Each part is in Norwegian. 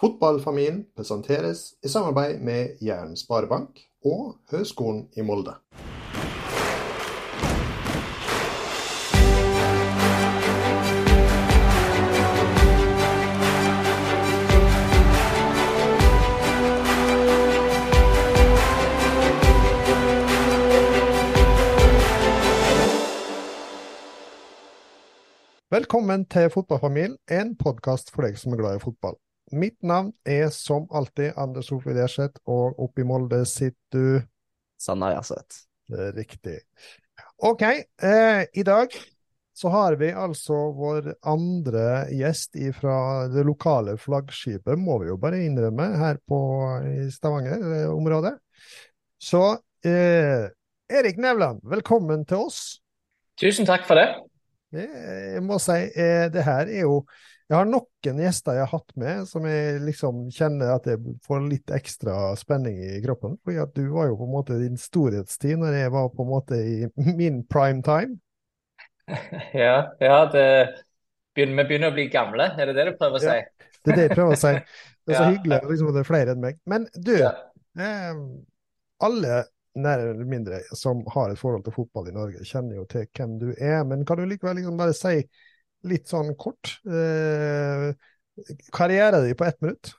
Fotballfamilien presenteres i samarbeid med Jæren Sparebank og Høgskolen i Molde. Velkommen til Fotballfamilien, en podkast for deg som er glad i fotball. Mitt navn er som alltid Anders Sofie Derseth, og oppe i Molde sitter du Sanna Jaseth. Riktig. OK, eh, i dag så har vi altså vår andre gjest fra det lokale flaggskipet, må vi jo bare innrømme, her på, i Stavanger-området. Så eh, Erik Nevland, velkommen til oss. Tusen takk for det. Jeg må si, eh, det her er jo Jeg har noen gjester jeg har hatt med som jeg liksom kjenner at jeg får litt ekstra spenning i kroppen. fordi at du var jo på en måte din storhetstid når jeg var på en måte i min prime time. Ja, ja det begynner, vi begynner å bli gamle, er det det du prøver å si? Ja, det er det jeg prøver å si. Det er så ja. hyggelig liksom, at det er flere enn meg. Men du, ja. eh, alle nær eller mindre som har et forhold til fotball i Norge, kjenner jo til hvem du er. Men kan du likevel liksom bare si litt sånn kort eh, karrieren din på ett minutt?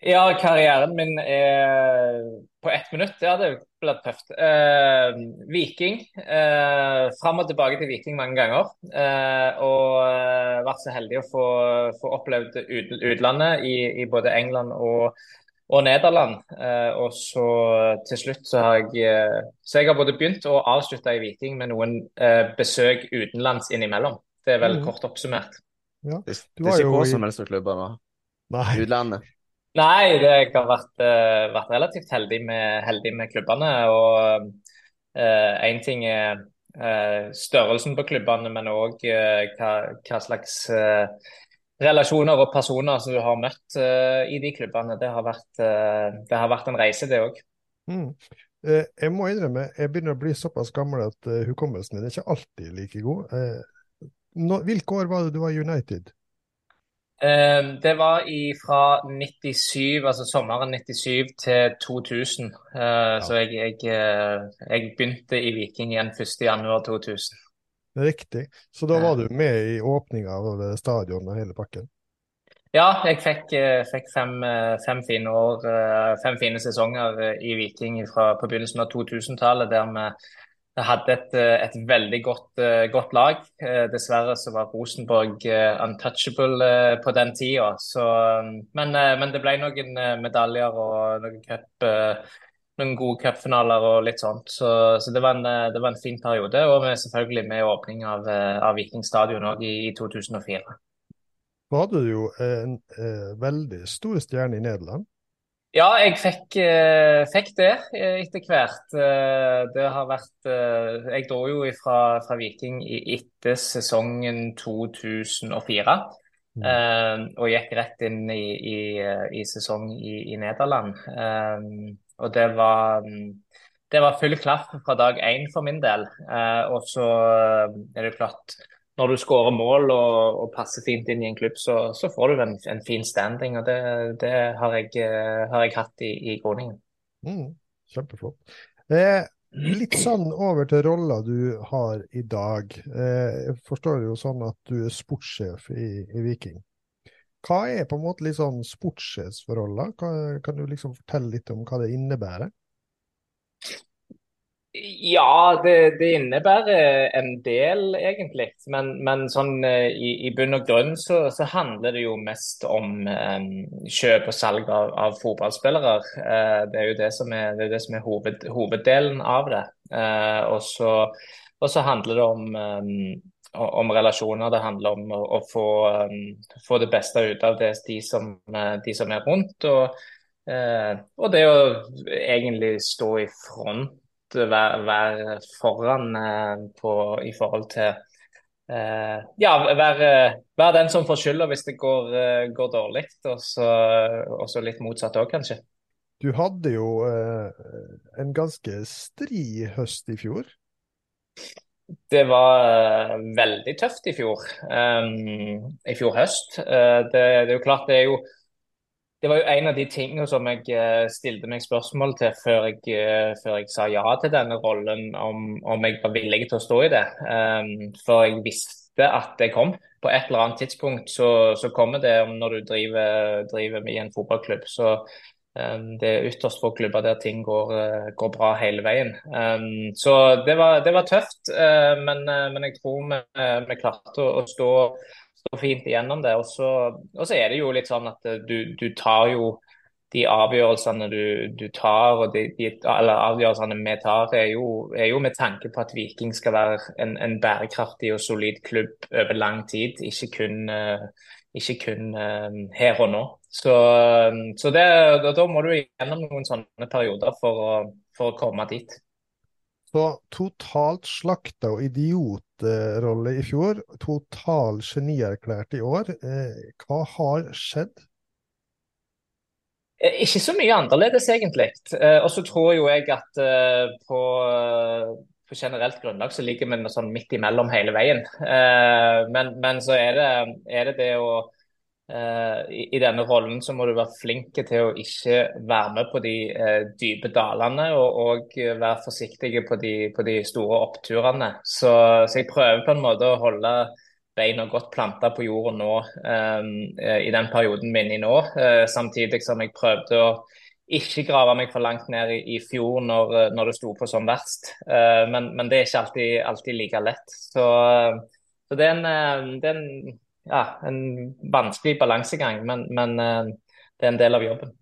Ja, karrieren min er på ett minutt. Ja, det ble tøft. Eh, Viking. Eh, Fram og tilbake til Viking mange ganger. Eh, og eh, vært så heldig å få, få opplevd ut, utlandet i, i, både England og og Nederland. Eh, og så til slutt så har jeg eh, Så jeg har både begynt og avslutta i Viking med noen eh, besøk utenlands innimellom. Det er vel mm. kort oppsummert. Ja. Det, det er ikke hvor som helst klubber klubbene Nei. Utlandet? Nei, det, jeg har vært, uh, vært relativt heldig med, heldig med klubbene. og Én uh, ting er uh, størrelsen på klubbene, men òg hva, hva, slags relasjoner og personer som du har møtt uh, i de klubbene. Det har vært, uh, det har vært en reise, det òg. Mm. Uh, jeg må innrømme, jeg begynner å bli såpass gammel at hukommelsen din er ikke alltid like god. Nå, hvilke år var det du var i United? det var fra 97, altså sommeren 97 til 2000. Ja. Så jeg, jeg, jeg, begynte i Viking igjen 1.1.2000. Riktig. Så da var du med i åpninga av stadionet og hele pakken? Ja, jeg fikk, eh, fikk fem, eh, fem, fine år, eh, fem fine sesonger i Viking fra, på begynnelsen av 2000-tallet, der vi hadde et, et veldig godt, godt, lag. Dessverre så var Rosenborg untouchable på den tida. Men, men, det ble noen medaljer og noen cup noen gode cupfinaler og litt sånt. Så, så det, var en, eh, det, var en, fin periode. Og med, selvfølgelig med åpning av, eh, av Viking stadion òg i, i, 2004. Så hadde du jo en, en eh, veldig stor stjerne i Nederland. Ja, jeg fikk, fikk, det etter hvert. Det har vært Jeg dro jo fra, fra Viking etter sesongen 2004. Mm. og gikk rett inn i, i, i sesong i, i Nederland. Og det var, det var full klaff fra dag én for min del. Eh, og så eh, er det klart når du skårer mål og, og, passer fint inn i en klubb, så, så får du en, en, fin standing. og Det, det har, jeg, eh, har, jeg, hatt i, i Groningen. Mm, kjempeflott. Eh, litt sånn over til rolla du har i dag. Eh, jeg forstår jo sånn at du er sportssjef i, i Viking. Hva er på en måte litt sånn sportssjefsforholdene? Kan du liksom fortelle litt om hva det innebærer? Ja, det, det innebærer en del, egentlig. Men, men sånn eh, i, i, bunn og grunn så, så, handler det jo mest om um, kjøp og salg av, av fotballspillere. Uh, det er jo det som er, det, det som er hoved, hoveddelen av det. Uh, og, så, og, så, handler det om um, om relasjoner. Det handler om å, å få, um, få, det beste ut av det, de, som, de som er rundt. Og, uh, og, det å egentlig stå i front, være, være foran eh, på, i forhold til Uh, Ja, være, vær den som får skylda hvis det går, uh, går dårlig. Og så litt motsatt òg, kanskje. Du hadde jo uh, en ganske stri høst i fjor. Det var veldig tøft i fjor. Um, I fjor høst. Det, det, er jo klart det er jo det var jo en av de tingene som jeg uh, stilte meg spørsmål til før jeg, uh, før jeg sa ja til denne rollen, om, om, jeg var villig til å stå i det. Um, for jeg visste at det kom. På et eller annet tidspunkt så, så kommer det når du driver, driver i en fotballklubb. Så um, det er ytterst få klubber der ting går, uh, går bra hele veien. Um, så det var, det var tøft, men, men, jeg tror vi, vi klarte å, å stå står fint igjennom det. Og så, er det jo litt sånn at eh, du, du tar jo de avgjørelsene du, du tar, og de, de, eller avgjørelsene vi tar, er jo, er jo, med tanke på at Viking skal være en, en bærekraftig og solid klubb over lang tid, ikke kun, uh, ikke kun uh, her og nå. Så, så det, da må du gjennom noen sånne perioder for å, for å komme dit. Så totalt slakta og idiotrolle i fjor, total genierklært i år. Eh, hva har skjedd? Eh, ikke så mye annerledes, egentlig. Eh, og så tror jo jeg at på, på, generelt grunnlag så ligger vi sånn midt imellom hele veien. Men, men så er det, er det det å i, i, denne rollen så må du være flink til å ikke være med på de uh, dype dalene, og, og være forsiktig på de, på de store oppturene. Så, så, jeg prøver på en måte å holde beina godt planta på jorda nå i den perioden er i nå. samtidig som jeg prøvde å ikke grave meg for langt ned i, i fjor når, når, det sto på som verst. Men, men, det er ikke alltid, alltid like lett. Så, så det er en, det er en ja, en vanskelig balansegang, men, men, eh, det er en del av jobben.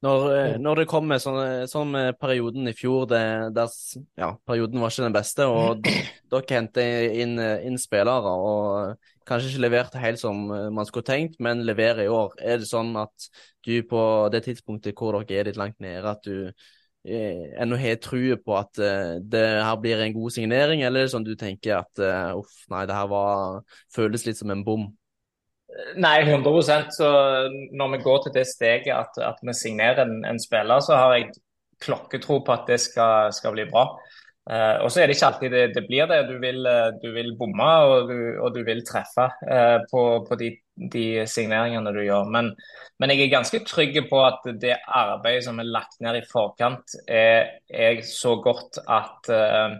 Når, eh, når det kommer sånn, sånn perioden i fjor, det, der, ja, perioden var ikke den beste, og dere hentet inn, inn, spillere og kanskje ikke leverte helt som man skulle tenkt, men leverer i år. Er det sånn at du på det tidspunktet hvor dere er litt langt nede, at du eh, ennå har trua på at eh, det her blir en god signering, eller er det sånn du tenker at eh, uff, nei, det her var, føles litt som en bom? Nei, 100% Så når vi går til det steget at, at vi signerer en, en, spiller, så har jeg klokketro på at det skal, skal bli bra. Uh, og så er det ikke alltid det, det blir det. Du vil, eh, du vil bomme og du, og du vil treffe uh, på, på de, de, signeringene du gjør. Men, men, jeg er ganske trygg på at det arbeidet som er lagt ned i forkant, er, er så godt at uh,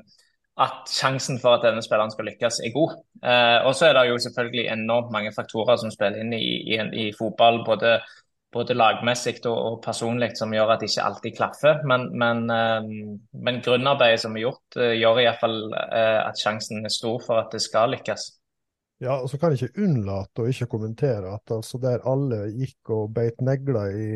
at sjansen for at denne spilleren skal lykkes, er god. Eh, og så er det jo selvfølgelig enormt mange faktorer som spiller inn i, i, i fotball, både, både lagmessig og, og, personlig, som gjør at det ikke alltid klaffer. Men, men, eh, men grunnarbeidet som er gjort, eh, gjør iallfall eh, at sjansen er stor for at det skal lykkes. Ja, og så kan jeg ikke unnlate å ikke kommentere at altså der alle gikk og beit negler i,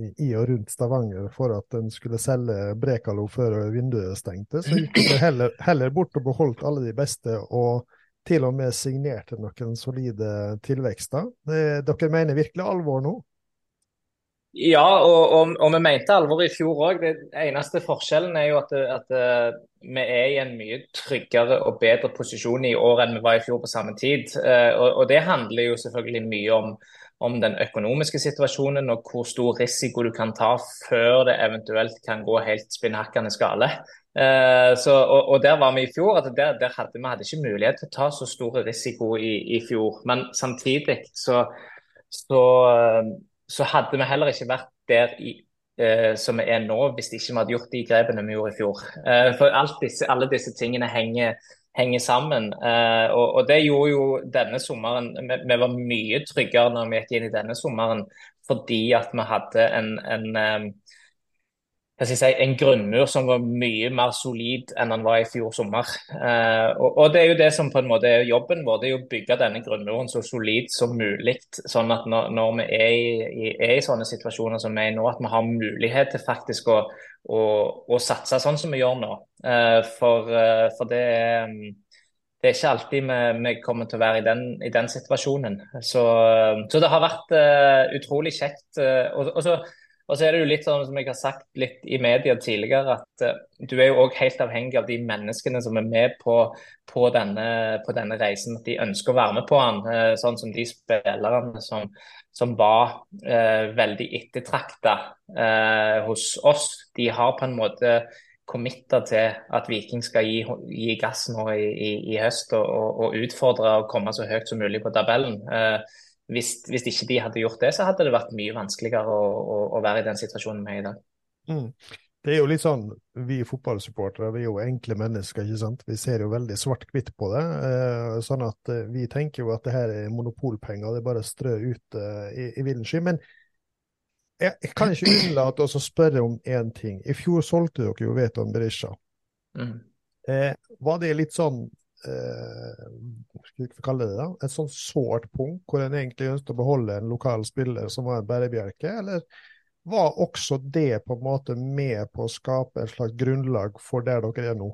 i, i, og rundt Stavanger for at en skulle selge Brekalo før vinduet stengte, så gikk de heller, heller, bort og beholdt alle de beste, og til og med signerte noen solide tilvekster. dere mener virkelig alvor nå? Ja, og, og, og, vi mente alvor i fjor òg. Den eneste forskjellen er jo at, at, eh, vi er i en mye tryggere og bedre posisjon i år enn vi var i fjor på samme tid. Eh, og, og det handler jo selvfølgelig mye om, om, den økonomiske situasjonen og hvor stor risiko du kan ta før det eventuelt kan gå helt spinnhakkende skale. Så, og, og, der var vi i fjor. at der, der hadde, Vi hadde ikke mulighet til å ta så stor risiko i, i fjor. Men samtidig så, så så hadde vi heller ikke vært der i, eh, som vi er nå, hvis ikke vi hadde gjort de grepene vi gjorde i fjor. Eh, for disse, alle disse tingene henger, henger sammen. Eh, og, og, det gjorde jo denne sommeren vi, vi, var mye tryggere når vi gikk inn i denne sommeren, fordi at vi hadde en, en eh, si, en grunnmur som var mye mer solid enn den var i fjor sommer. Eh, og, og, Det er jo det som på en måte er jobben vår, det er å bygge denne grunnmuren så solid som mulig. Sånn at når, når vi er i, er i, sånne situasjoner som vi er i nå, at vi har mulighet til faktisk å, å, å satse sånn som vi gjør nå. Eh, for, eh, for det, det, er ikke alltid vi, vi, kommer til å være i den, i den situasjonen. Så, så, det har vært uh, utrolig kjekt. Uh, og, og så og så er det jo litt sånn som jeg har sagt litt i media tidligere, at uh, du er jo òg helt avhengig av de menneskene som er med på, på, denne, på, denne, reisen. At de ønsker å være med på den. Uh, sånn som de spillerne som, som var uh, veldig ettertrakta hos oss. De har på en måte committa til at Viking skal gi, gi gass nå i, i, i høst og, og, og, utfordre å komme så høyt som mulig på tabellen. Hvis, hvis, ikke de hadde gjort det, så hadde det vært mye vanskeligere å, å, å være i den situasjonen vi er i dag. Mm. Det er jo litt sånn, Vi fotballsupportere vi er jo enkle mennesker. ikke sant? Vi ser jo veldig svart-hvitt på det. Eh, sånn at eh, Vi tenker jo at det her er monopolpenger, det er bare å strø ut eh, i, i villen sky. Men jeg, jeg, kan ikke unnlate å spørre om én ting. I fjor solgte dere jo Veton Berisha. Mm. Eh, var det litt sånn skal vi kalle det da, et sånn sårt punkt, hvor en egentlig ønsket å beholde en lokal spiller som var en bærebjelke, eller var også det på en måte med på å skape et slags grunnlag for der dere er nå?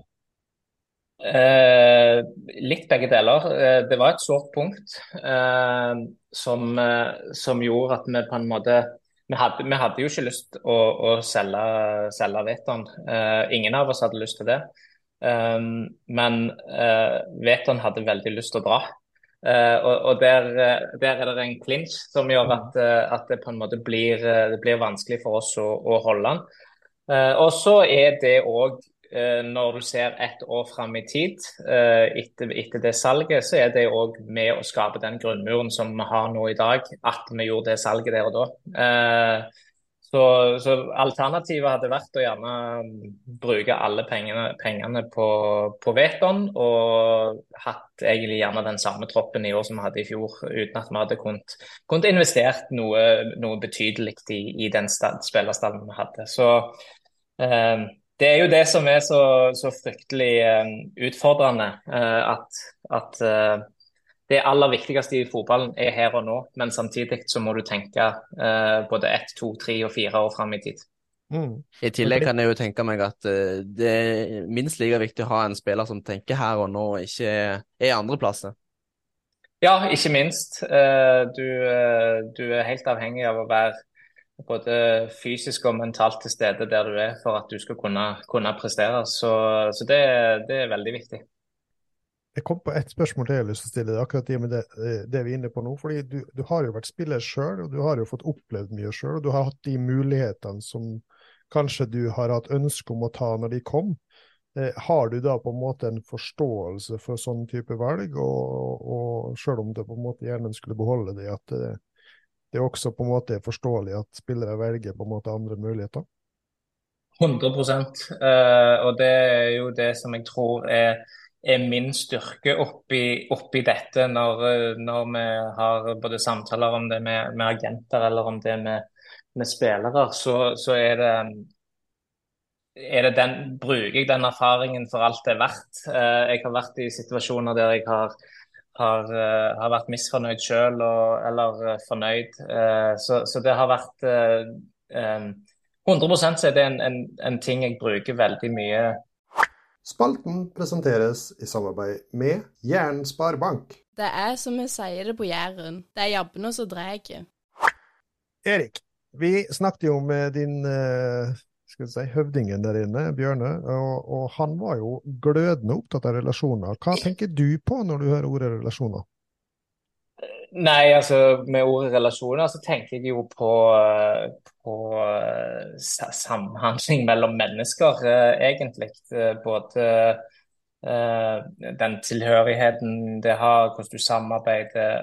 Eh, litt begge deler. Eh, det var et sårt punkt eh, som, eh, som, gjorde at vi på en måte Vi hadde, vi hadde jo ikke lyst å, å selge, selge Veton. Eh, ingen av oss hadde lyst til det. Eh, men Veton hadde veldig lyst til å dra. Uh, og, og der, eh, der, er det en clinch som gjør mm. at, uh, at, det på en måte blir, det blir vanskelig for oss å, å holde den. Uh, og så er det òg, når du ser ett år fram i tid etter, etter, det salget, så er det òg med å skape den grunnmuren som vi har nå i dag, at vi gjorde det salget der og da. Så, så, alternativet hadde vært å gjerne bruke alle pengene, pengene på, på Veton og hatt egentlig gjerne den samme troppen i år som vi hadde i fjor, uten at vi hadde kunnet, kunnet investert noe, noe betydelig i, i den spillerstallen vi hadde. Så eh, det er jo det som er så, så fryktelig eh, utfordrende, eh, at, at eh, det aller viktigste i fotballen er her og nå, men samtidig så må du tenke eh, både ett, to, tre og fire år fram i tid. Mm. I tillegg kan jeg jo tenke meg at uh, det er minst like viktig å ha en spiller som tenker her og nå, og ikke er andreplasser. Ja, ikke minst. Uh, du, uh, du, er helt avhengig av å være både fysisk og mentalt til stede der du er for at du skal kunne, kunne prestere. Så, så det, det, er veldig viktig. Jeg kom på ett spørsmål til jeg har lyst til å stille akkurat det med det, eh, det, vi er inne på nå. fordi du, du har jo vært spiller sjøl, og du har jo fått opplevd mye sjøl. Og du har hatt de mulighetene som kanskje du har hatt ønske om å ta når de kom. Eh, har du da på en måte en forståelse for sånn type valg, og, og sjøl om det på en måte gjerne skulle beholde det, at det, det også på en måte er forståelig at spillere velger på en måte andre muligheter? 100 eh, og det er jo det som jeg tror er er min styrke oppi, oppi dette når, når, vi har både samtaler om det med, med agenter eller om det med, med spillere, så, så, er det, er det den, bruker jeg den erfaringen for alt det er verdt. Eh, jeg har vært i situasjoner der jeg har, har, eh, har vært misfornøyd sjøl eller eh, fornøyd. Så, så, det har vært 100% så er det en, en, en ting jeg bruker veldig mye Spalten presenteres i samarbeid med Jæren Sparebank. Det er som vi sier det på Jæren, det er jabbene som drar. Erik, vi snakket jo med din uh, skal vi si, høvdingen der inne, Bjørne, og, og, han var jo glødende opptatt av relasjoner. Hva tenker du på når du hører ordet relasjoner? Nei, altså med ordet relasjoner så tenker jeg jo på, på uh, samhandling mellom mennesker, uh, egentlig. Både den tilhørigheten det har, hvordan du samarbeider.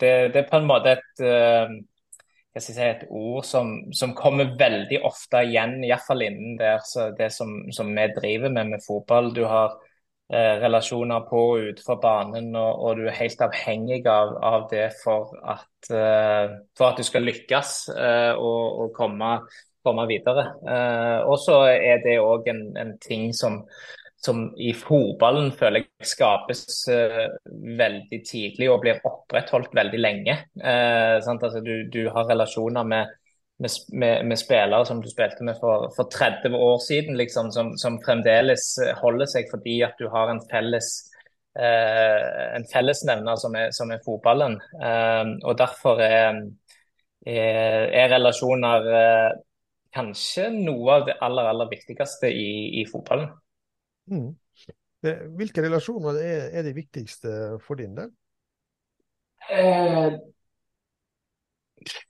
Det, det er på en måte et, si, et ord som, som, kommer veldig ofte igjen, iallfall innen der, det som, som, vi driver med med fotball. Du har Eh, relasjoner på og utenfor banen, og, og, du er helt avhengig av, av det for at, uh, for at, du skal lykkes uh, og, og komme, komme, videre. Uh, og så er det òg en, en, ting som, som, i fotballen føler jeg skapes veldig tidlig og blir opprettholdt veldig lenge. Altså, du, du, har relasjoner med med, med, med, spillere som du spilte med for, for 30 år siden, liksom, som, som, fremdeles holder seg fordi at du har en felles eh, en fellesnevner som er, som er fotballen. Eh, og Derfor er, er, er relasjoner eh, kanskje noe av det aller, aller viktigste i, i fotballen. Mm. Hvilke relasjoner er, er de viktigste for din del? Eh,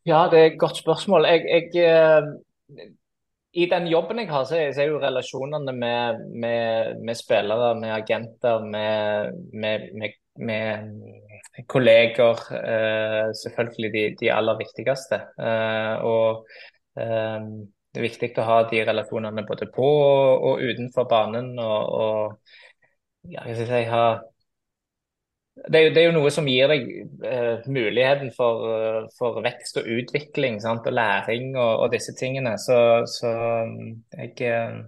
ja, det er et godt spørsmål. Jeg, jeg, eh, I den jobben jeg har, så er, jo relasjonene med, med, med, spillere, med agenter, med, med kolleger, selvfølgelig de, de, aller viktigste. og det er viktig å ha de relasjonene både på og, utenfor banen. og, og ja, jeg si, ha det er, jo, det er, jo, noe som gir deg uh, muligheten for, uh, for, vekst og utvikling sant? og læring og, og disse tingene. Så, så jeg uh,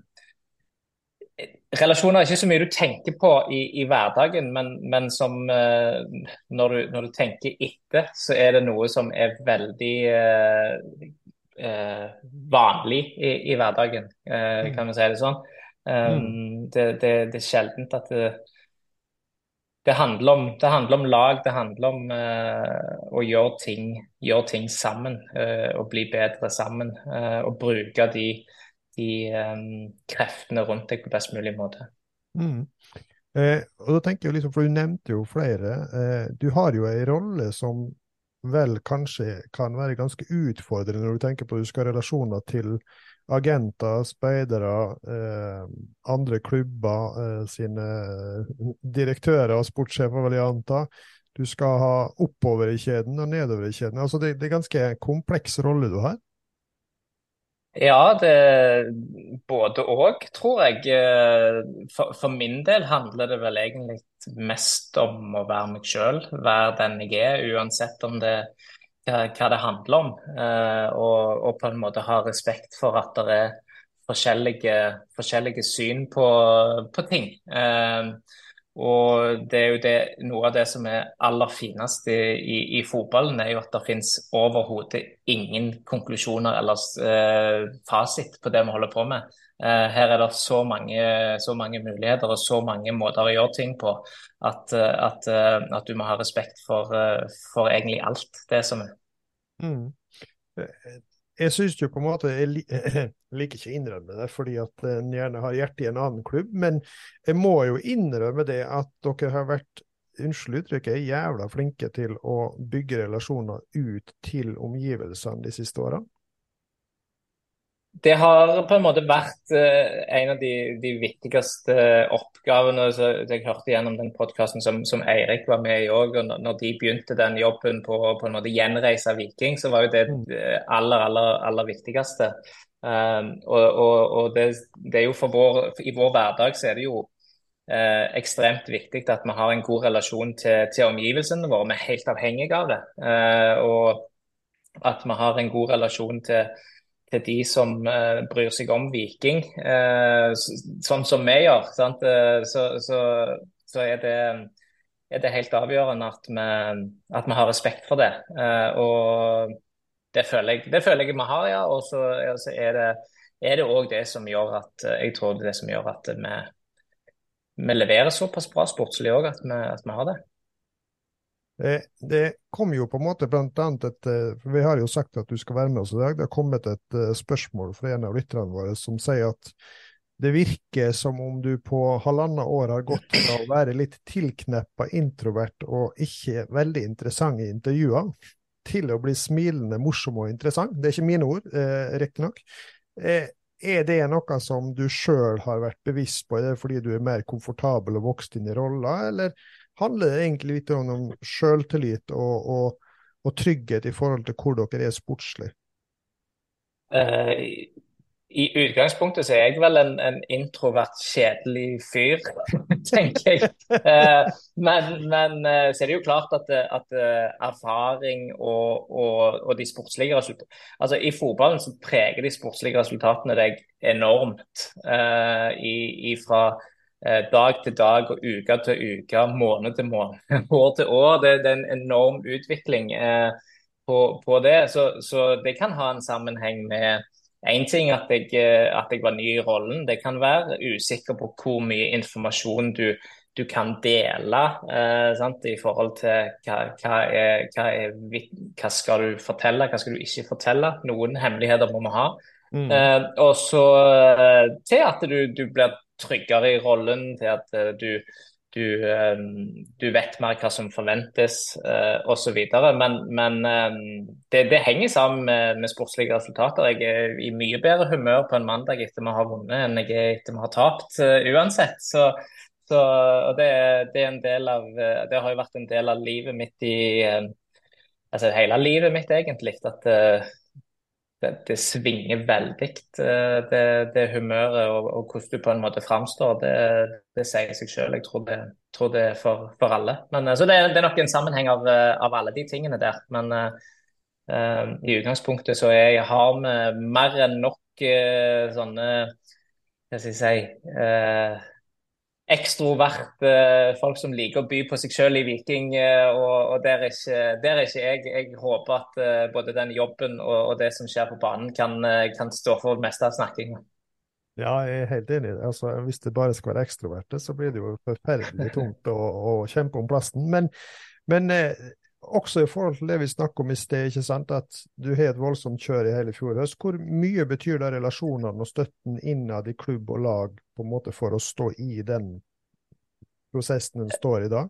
Relasjoner er ikke så mye du tenker på i, i hverdagen, men, men som når du, når, du, tenker etter, så er det noe som er veldig vanlig i, i hverdagen, kan vi si det sånn. Um, mm. det, det, det, er sjeldent at det, det handler, om, det handler om, lag, det handler om uh, å gjøre ting, gjøre ting sammen. Uh, og bli bedre sammen. Uh, og bruke de, de um, kreftene rundt deg på best mulig måte. Mm. og da tenker jeg liksom, for Du nevnte jo flere. du har jo en rolle som vel kanskje kan være ganske utfordrende når du tenker på at du skal ha relasjoner til agenter, speidere, eh, andre klubber eh, sine direktører og sportssjefer, vil jeg anta. Du skal ha oppover i kjeden og nedover i kjeden. Altså det, det er ganske kompleks rolle du har. Ja, det både òg, tror jeg. Eh, for, for, min del handler det vel egentlig mest om å være meg sjøl, være den jeg er, uansett om det er hva, hva det handler om. Eh, og, og, på en måte ha respekt for at det er forskjellige, forskjellige syn på, på ting. Eh, og det er jo det, Noe av det som er aller finest i, i, i fotballen, er jo at det finnes overhodet ingen konklusjoner eller eh, fasit på det vi holder på med. Eh, her er det så mange, så mange, muligheter og så mange måter å gjøre ting på at, eh, at, eh, at du må ha respekt for, for, egentlig alt det som er. Mm jeg syns jo på en måte Jeg liker ikke å innrømme det, fordi at en gjerne har hjertet i en annen klubb, men jeg må jo innrømme det at dere har vært unnskyld uttrykket, jævla flinke til å bygge relasjoner ut til omgivelsene de siste årene? Det har på en måte vært uh, en av de, de, viktigste oppgavene. Så jeg hørte gjennom den podkasten som, som, Eirik var med i òg. Når de begynte den jobben på, på en måte gjenreise Viking, så var jo det mm. det aller, aller, aller viktigste. Um, og, og, og det, det, er jo for vår, I vår hverdag så er det jo eh, ekstremt viktig at vi har en god relasjon til, til omgivelsene våre. Vi er helt avhengige av det. Eh, og at vi har en god relasjon til til de som uh, bryr seg om Viking, uh, sånn som vi gjør, uh, så, så, så er, det, er, det, helt avgjørende at vi, at vi har respekt for det. og det føler, jeg, det føler jeg vi har, ja. Og så er det er det òg det som gjør at jeg tror det er det som gjør at vi, vi leverer såpass bra sportslig òg, at, at vi har det. Det, det kom jo på en måte blant annet et eh, for Vi har jo sagt at du skal være med oss i dag. Det har kommet et uh, spørsmål fra en av lytterne våre som sier at det virker som om du på halvannet år har gått fra å være litt tilkneppa introvert og ikke veldig interessant i intervjuer, til å bli smilende, morsom og interessant. Det er ikke mine ord, eh, riktignok. Eh, er det noe som du sjøl har vært bevisst på, er det fordi du er mer komfortabel og vokst inn i rolla, eller handler det egentlig litt om, sjøltillit og, og, og, trygghet i forhold til hvor dere er sportslig? Uh, I utgangspunktet så er jeg vel en, en introvert, kjedelig fyr, tenker jeg. Uh, men, men uh, så er det jo klart at, at erfaring og, og, de sportslige resultatene Altså I fotballen så preger de sportslige resultatene deg enormt. I, i Eh, dag til dag og uke til uke, måned til måned, år til år. Det, det er en enorm utvikling eh, på, på, det. Så, så, det kan ha en sammenheng med Én ting at jeg, eh, at jeg var ny i rollen. Det kan være usikker på hvor mye informasjon du, du kan dele eh, i forhold til hva, hva, er, hva, er, hva, skal du fortelle, hva skal du ikke fortelle. Noen hemmeligheter må vi ha. Mm. Eh, og så eh, til at du, du blir tryggere i rollen, til at uh, du, du, um, du, vet mer hva som forventes uh, osv. Men, men det, det, henger sammen med, med, sportslige resultater. Jeg er i mye bedre humør på en mandag etter vi har vunnet enn jeg er etter vi har tapt, uansett. Så, Så, det, det, av Det har jo vært en del av livet mitt i Altså hele livet mitt, egentlig. At det, det svinger veldig, det, det humøret og, og, hvordan du på en måte framstår. Det, det sier seg selv. Jeg tror det, tror det er for, for, alle. Men, så det, er nok en sammenheng av, av alle de tingene der. Men uh, i utgangspunktet så er har vi mer enn nok uh, sånne Hva skal jeg si uh, ekstrovert folk som liker å by på seg selv i Viking. og, og der, er ikke, der, er ikke, jeg. Jeg håper at både den jobben og, og, det som skjer på banen, kan, kan stå for det meste av snakkinga. Ja, jeg er helt enig. Altså, hvis det bare skal være ekstroverte, så blir det jo forferdelig tungt å, å kjempe om plassen. Men, men også i forhold til det vi snakket om i sted, ikke sant, at du har et voldsomt kjør i hele fjor høst. Hvor mye betyr det relasjonene og støtten innad i klubb og lag på en måte for å stå i den prosessen en står i da?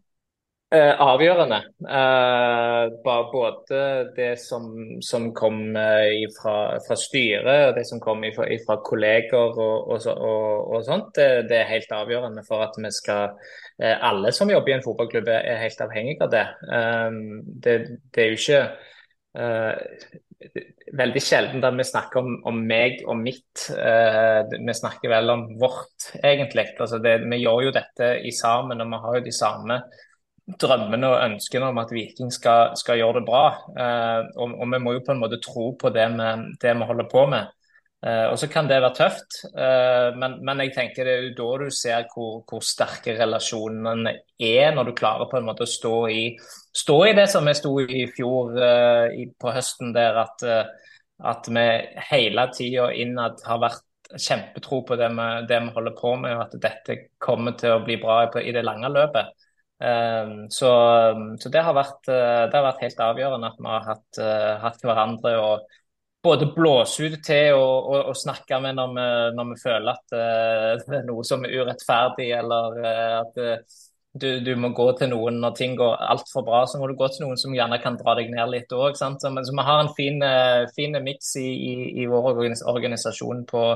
Eh, avgjørende. Eh, både det som, som kom eh, fra, fra, styret og det som kom fra kolleger og, og, og, og sånt, det, det, er helt avgjørende for at vi skal eh, Alle som jobber i en fotballklubb er helt avhengig av det. Eh, det, det, er jo ikke eh, veldig sjelden at vi snakker om, om meg og mitt. vi snakker vel om vårt, egentlig. Altså det, vi gjør jo dette i sammen, og vi har jo de samme drømmene og ønskene om at Viking skal, skal gjøre det bra. Eh, og, og, vi må jo på en måte tro på det vi, det vi holder på med. Eh, og så kan det være tøft, eh, men, men, jeg tenker det er jo da du ser hvor, hvor, sterke relasjonene er, når du klarer på en måte å stå i, stå i det som vi sto i fjor eh, i, på høsten, der at, eh, at vi hele tida innad har vært kjempetro på det vi, det vi, holder på med, og at dette kommer til å bli bra i det lange løpet. Ehm, så, så det, har vært, eh, det, har vært, helt avgjørende at vi har hatt, eh, hatt hverandre å både blåse ut til og, og, og snakke med når vi, når vi, føler at eh, det er noe som er urettferdig, eller at du, du, må gå til noen når ting går altfor bra, så må du gå til noen som gjerne kan dra deg ned litt òg. Så, så, vi har en fin, fin miks i, i, i, vår organisasjon på,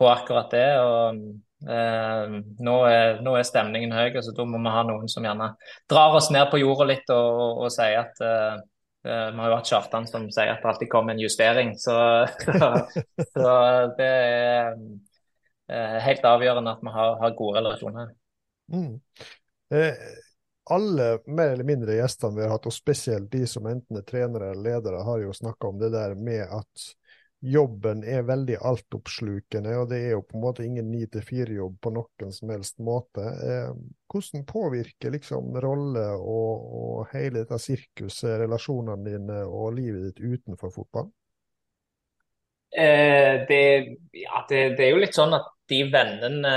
på akkurat det. og Eh, nå, er, nå, er, stemningen høy, så da må vi ha noen som gjerne drar oss ned på jorda litt og, og, og sier at uh, uh, Vi har jo hatt Kjartan som sier at det alltid kommer en justering, så, så det er helt avgjørende at vi har, har gode relasjoner. Mm. Eh, alle mer eller mindre gjestene vi har hatt, og spesielt de som enten er trenere eller ledere, har jo snakka om det der med at jobben er veldig altoppslukende, og det er jo på en måte ingen ni til fire-jobb på noen som helst måte. Eh, hvordan påvirker liksom rolle og, og hele dette sirkuset relasjonene dine og livet ditt utenfor fotball? Eh, det, ja, det, det, er jo litt sånn at de vennene,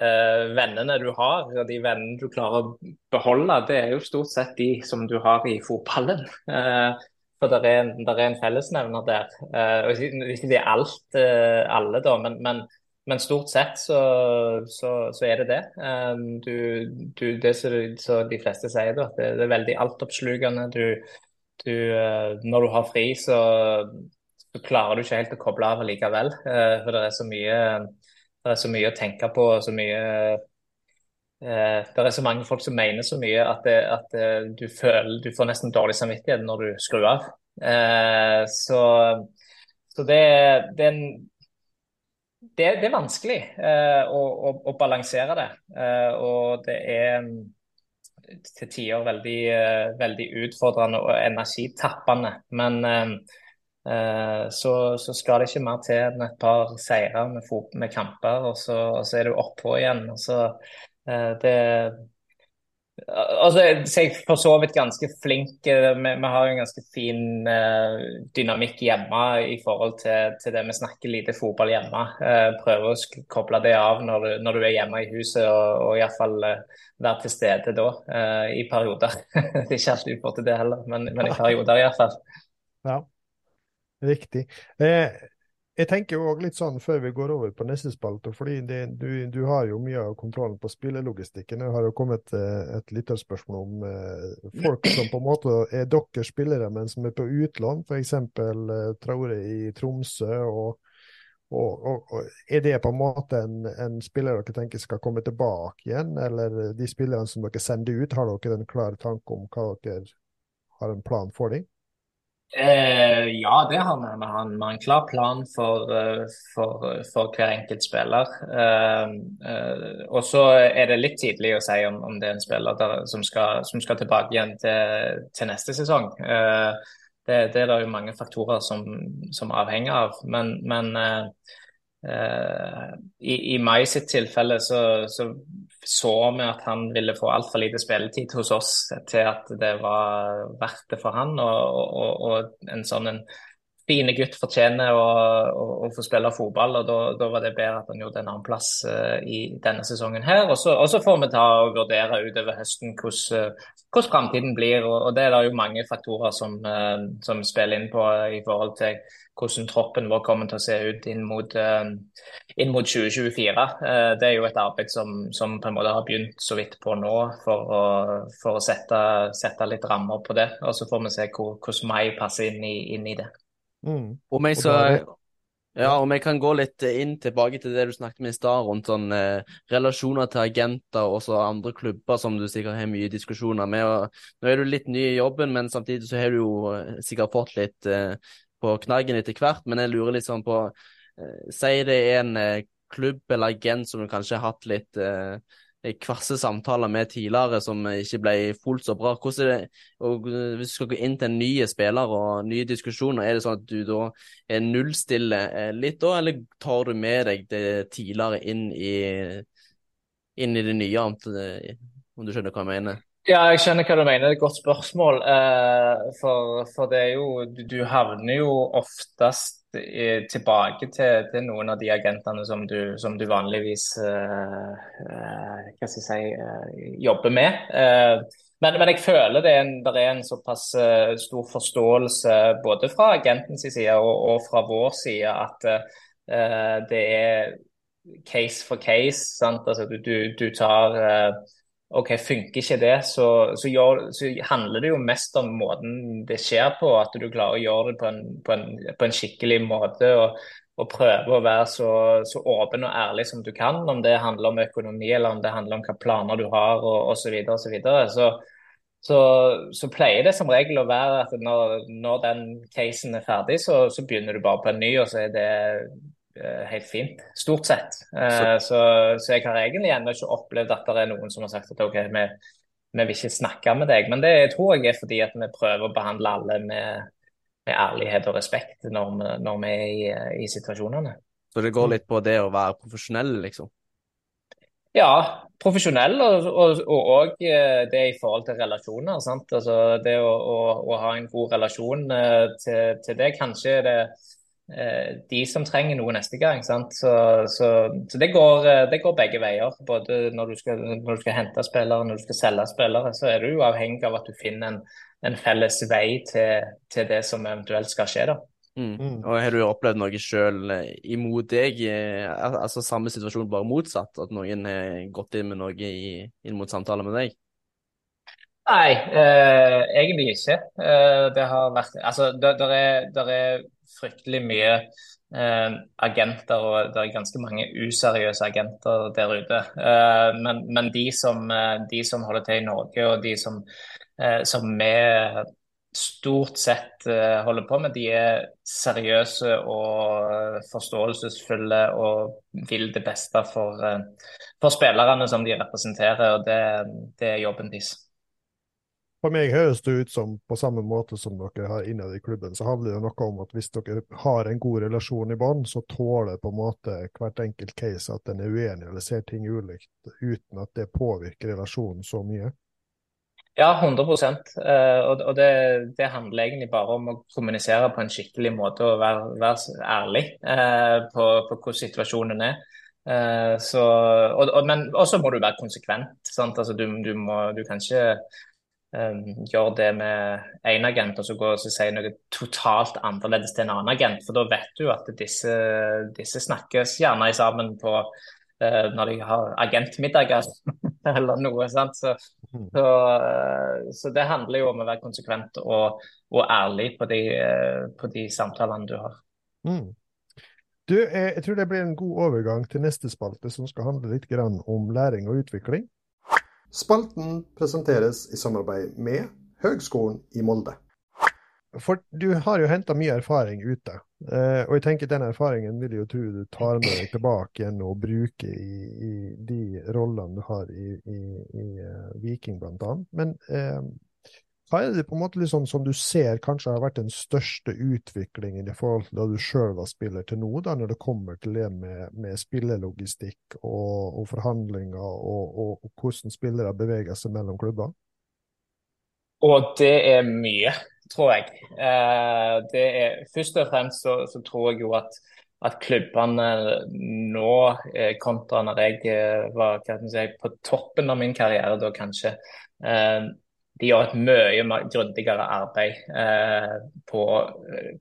eh, vennene du har, og de vennene du klarer å beholde, det er jo stort sett de som du har i fotballen. Eh, for det er, er, en fellesnevner der. Uh, ikke det er alt, uh, alle, da, men, men, men, stort sett så, så, så er det det. Um, du, du, det som de fleste sier, da, det, det er veldig altoppslukende. Du, du, uh, når du har fri, så, så, klarer du ikke helt å koble av likevel. for det er så mye det er så mye å tenke på så mye det er så mange folk som mener så mye at, det, at det, du føler du får nesten dårlig samvittighet når du skrur av. Eh, så, så det, det, det, er vanskelig eh, å, å, å, balansere det. Eh, og det er til tider veldig, eh, veldig utfordrende og energitappende. Men eh, så, så, skal det ikke mer til enn et par seire med, med kamper, og så, og så er du oppå igjen. og så Eh, det Altså, så jeg er for så vidt ganske flink. Eh, vi, vi har en ganske fin uh, dynamikk hjemme i forhold til, til, det vi snakker lite fotball hjemme. Uh, prøver å koble det av når du, når du er hjemme i huset, og, og iallfall uh, være til stede da, uh, i perioder. det er ikke alltid du får til det heller, men, men i perioder iallfall. Ja, riktig. Eh, jeg tenker jo litt sånn før vi går over på neste spalte, fordi det, du, du, har jo mye av kontrollen på spillelogistikken. Det har jo kommet et lytterspørsmål om eh, folk som på en måte er deres spillere, men som er på utlån. F.eks. Eh, Traore i Tromsø og, Og, og, og, Er det på en måte en, en, spiller dere tenker skal komme tilbake igjen, eller de spillerne som dere sender ut, har dere en klar tanke om hva dere har en plan for dem? Eh, ja, det har vi. Vi har en, klar plan for, eh, for, for hver enkelt spiller. Eh, eh, og så er det litt tidlig å si om, om det er en spiller der, som, skal, som, skal, tilbake igjen til, til neste sesong. Eh, det, det, er det jo mange faktorer som, som avhenger av. Men, men eh, i, i mai sitt tilfelle så, så så vi at han ville få altfor lite spilletid hos oss til at det var verdt det for han. Og, og, og en sånn en fine gutt fortjener å, å, å, få spille fotball, og da, var det bedre at han gjorde en annen plass uh, i denne sesongen her. Og så, får vi ta og vurdere utover høsten hvordan, uh, hvordan framtiden blir. Og, og, det er det jo mange faktorer som, uh, som, spiller inn på i forhold til hvordan troppen vår kommer til å se ut inn mot, inn mot 2024. det er jo et arbeid som, som, på en måte har begynt så vidt på nå, for å, for å sette, sette, litt rammer på det. Og så får vi se hvor, hvordan Mai passer inn i, inn i det. Mm. Om jeg så ja, om jeg kan gå litt inn tilbake til det du snakket med i stad, rundt sånn eh, relasjoner til agenter og så andre klubber som du sikkert har mye diskusjoner med. Og, nå er du litt ny i jobben, men samtidig så har du jo eh, sikkert fått litt eh, på knaggen etter hvert. Men jeg lurer litt sånn på eh, Si det er en eh, klubb eller agent som du kanskje har hatt litt eh, kvasse samtaler med tidligere som ikke ble fullt så bra. Det, og Hvis du skal gå inn til nye spillere spiller og nye diskusjoner, er det sånn at du da er nullstille eh, litt da, eller tar du med deg det tidligere inn i, inn i det nye, om du skjønner hva jeg mener? Ja, jeg skjønner hva du mener. Det er et godt spørsmål. Eh, for, for, det er jo Du havner jo oftest tilbake til, til, noen av de agentene som du, som du vanligvis uh, uh, si, uh, jobber med. Men, men, jeg føler det er en, det er en såpass stor forståelse både fra agentens side og, og, fra vår side at det er case for case. Altså, du, du, du, tar OK, funker ikke det, så, så, gjør, så, handler det jo mest om måten det skjer på. At du klarer å gjøre det på en, på en, på en skikkelig måte. og, og prøve å være så, så, åpen og ærlig som du kan, om det handler om økonomi eller om det handler om hva planer du har og osv. Så, videre, og så, videre. så så, så, pleier det som regel å være at når, når den casen er ferdig, så, så, begynner du bare på en ny, og så er det helt fint, stort sett. Så. Så, så, jeg har egentlig ennå ikke opplevd at det er noen som har sagt at OK, vi, vi vil ikke snakke med deg. Men det tror jeg er fordi at vi prøver å behandle alle med, med ærlighet og respekt når vi, når vi er i, i, situasjonene. Så det går litt på det å være profesjonell, liksom? Ja, profesjonell og, og, og, og eh, det i forhold til relasjoner. Sant? Altså, det å, å, å ha en god relasjon eh, til, til det. Kanskje er det Eh, de som trenger noe neste gang. Så, så, så det, går, eh, det, går, begge veier. Både når du, skal, når du, skal, hente spillere, når du skal selge spillere, så er du jo avhengig av at du finner en, en felles vei til, til, det som eventuelt skal skje. da. Mm. mm. Og Har du opplevd noe sjøl eh, imot deg, altså samme situasjon, bare motsatt? At noen har gått inn med noe i, inn mot samtale med deg? Nei, eh, egentlig ikke. Eh, det har vært Altså, der er, der er fryktelig mye eh, agenter, og det er ganske mange useriøse agenter der ute. Eh, men, men de, som, eh, de, som, holder til i Norge, og de som, eh, som vi stort sett eh, holder på med, de er seriøse og forståelsesfulle og vil det beste for, for spillerne som de representerer. og Det, det er jobben deres. For meg høres det ut som, på samme måte som dere har innad i klubben, så handler det noe om at hvis dere har en god relasjon i bånn, så tåler på en måte hvert enkelt case at en er uenig eller ser ting ulikt, uten at det påvirker relasjonen så mye. Ja, 100 eh, Og det, det, handler egentlig bare om å kommunisere på en skikkelig måte og være, være ærlig eh, på, på hvordan situasjonen er. Eh, så, og, og, men også må du være konsekvent. Altså, du, du, må, du, kan ikke um, gjør det med én agent, og så går og sier noe totalt annerledes til en annen agent. For da vet du at disse, disse snakkes gjerne sammen på uh, når de har agentmiddager eller noe. sant? Så, mm. så, uh, så, det handler jo om å være konsekvent og, og ærlig på de, uh, på de, samtalene du har. Mm. Du, jeg tror det blir en god overgang til neste spalte, som skal handle litt om læring og utvikling. Spalten presenteres i samarbeid med Høgskolen i Molde. For du har jo henta mye erfaring ute, eh, og jeg tenker den erfaringen vil jeg jo tro du tar med deg tilbake igjen og bruker i, i de rollene du har i, i, i uh, Viking, annet. Men eh, hva er det på en måte liksom som du ser kanskje har vært den største utviklingen i forhold til da du sjøl var spiller til nå, da, når det kommer til det med, med spillelogistikk og, og forhandlinger og, og, og, hvordan spillere beveger seg mellom klubber? Og det er mye tror jeg. Eh, er, først og fremst så, så tror jeg jo at, at klubbene nå, eh, kontra når jeg eh, var si, på toppen av min karriere, da kanskje, de gjør et mye grundigere arbeid på,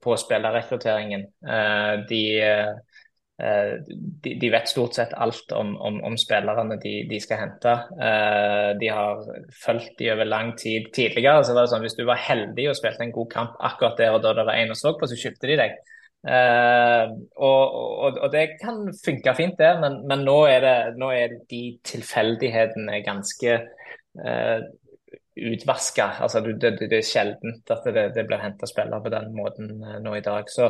på spillerrekrutteringen. de Eh, de, de, vet stort sett alt om, om, om spillerne de, de, skal hente. Eh, de har fulgt de over lang tid. Tidligere så det er sånn hvis du var heldig og spilte en god kamp akkurat der og da det var en og så på, så kjøpte de deg. Uh, og, og, og, det kan funke fint, det, men, men nå, er det, nå, er de tilfeldighetene ganske utvaska. Altså, det, det, er sjeldent at det, det blir henta spillere på den måten uh, nå i dag. Så,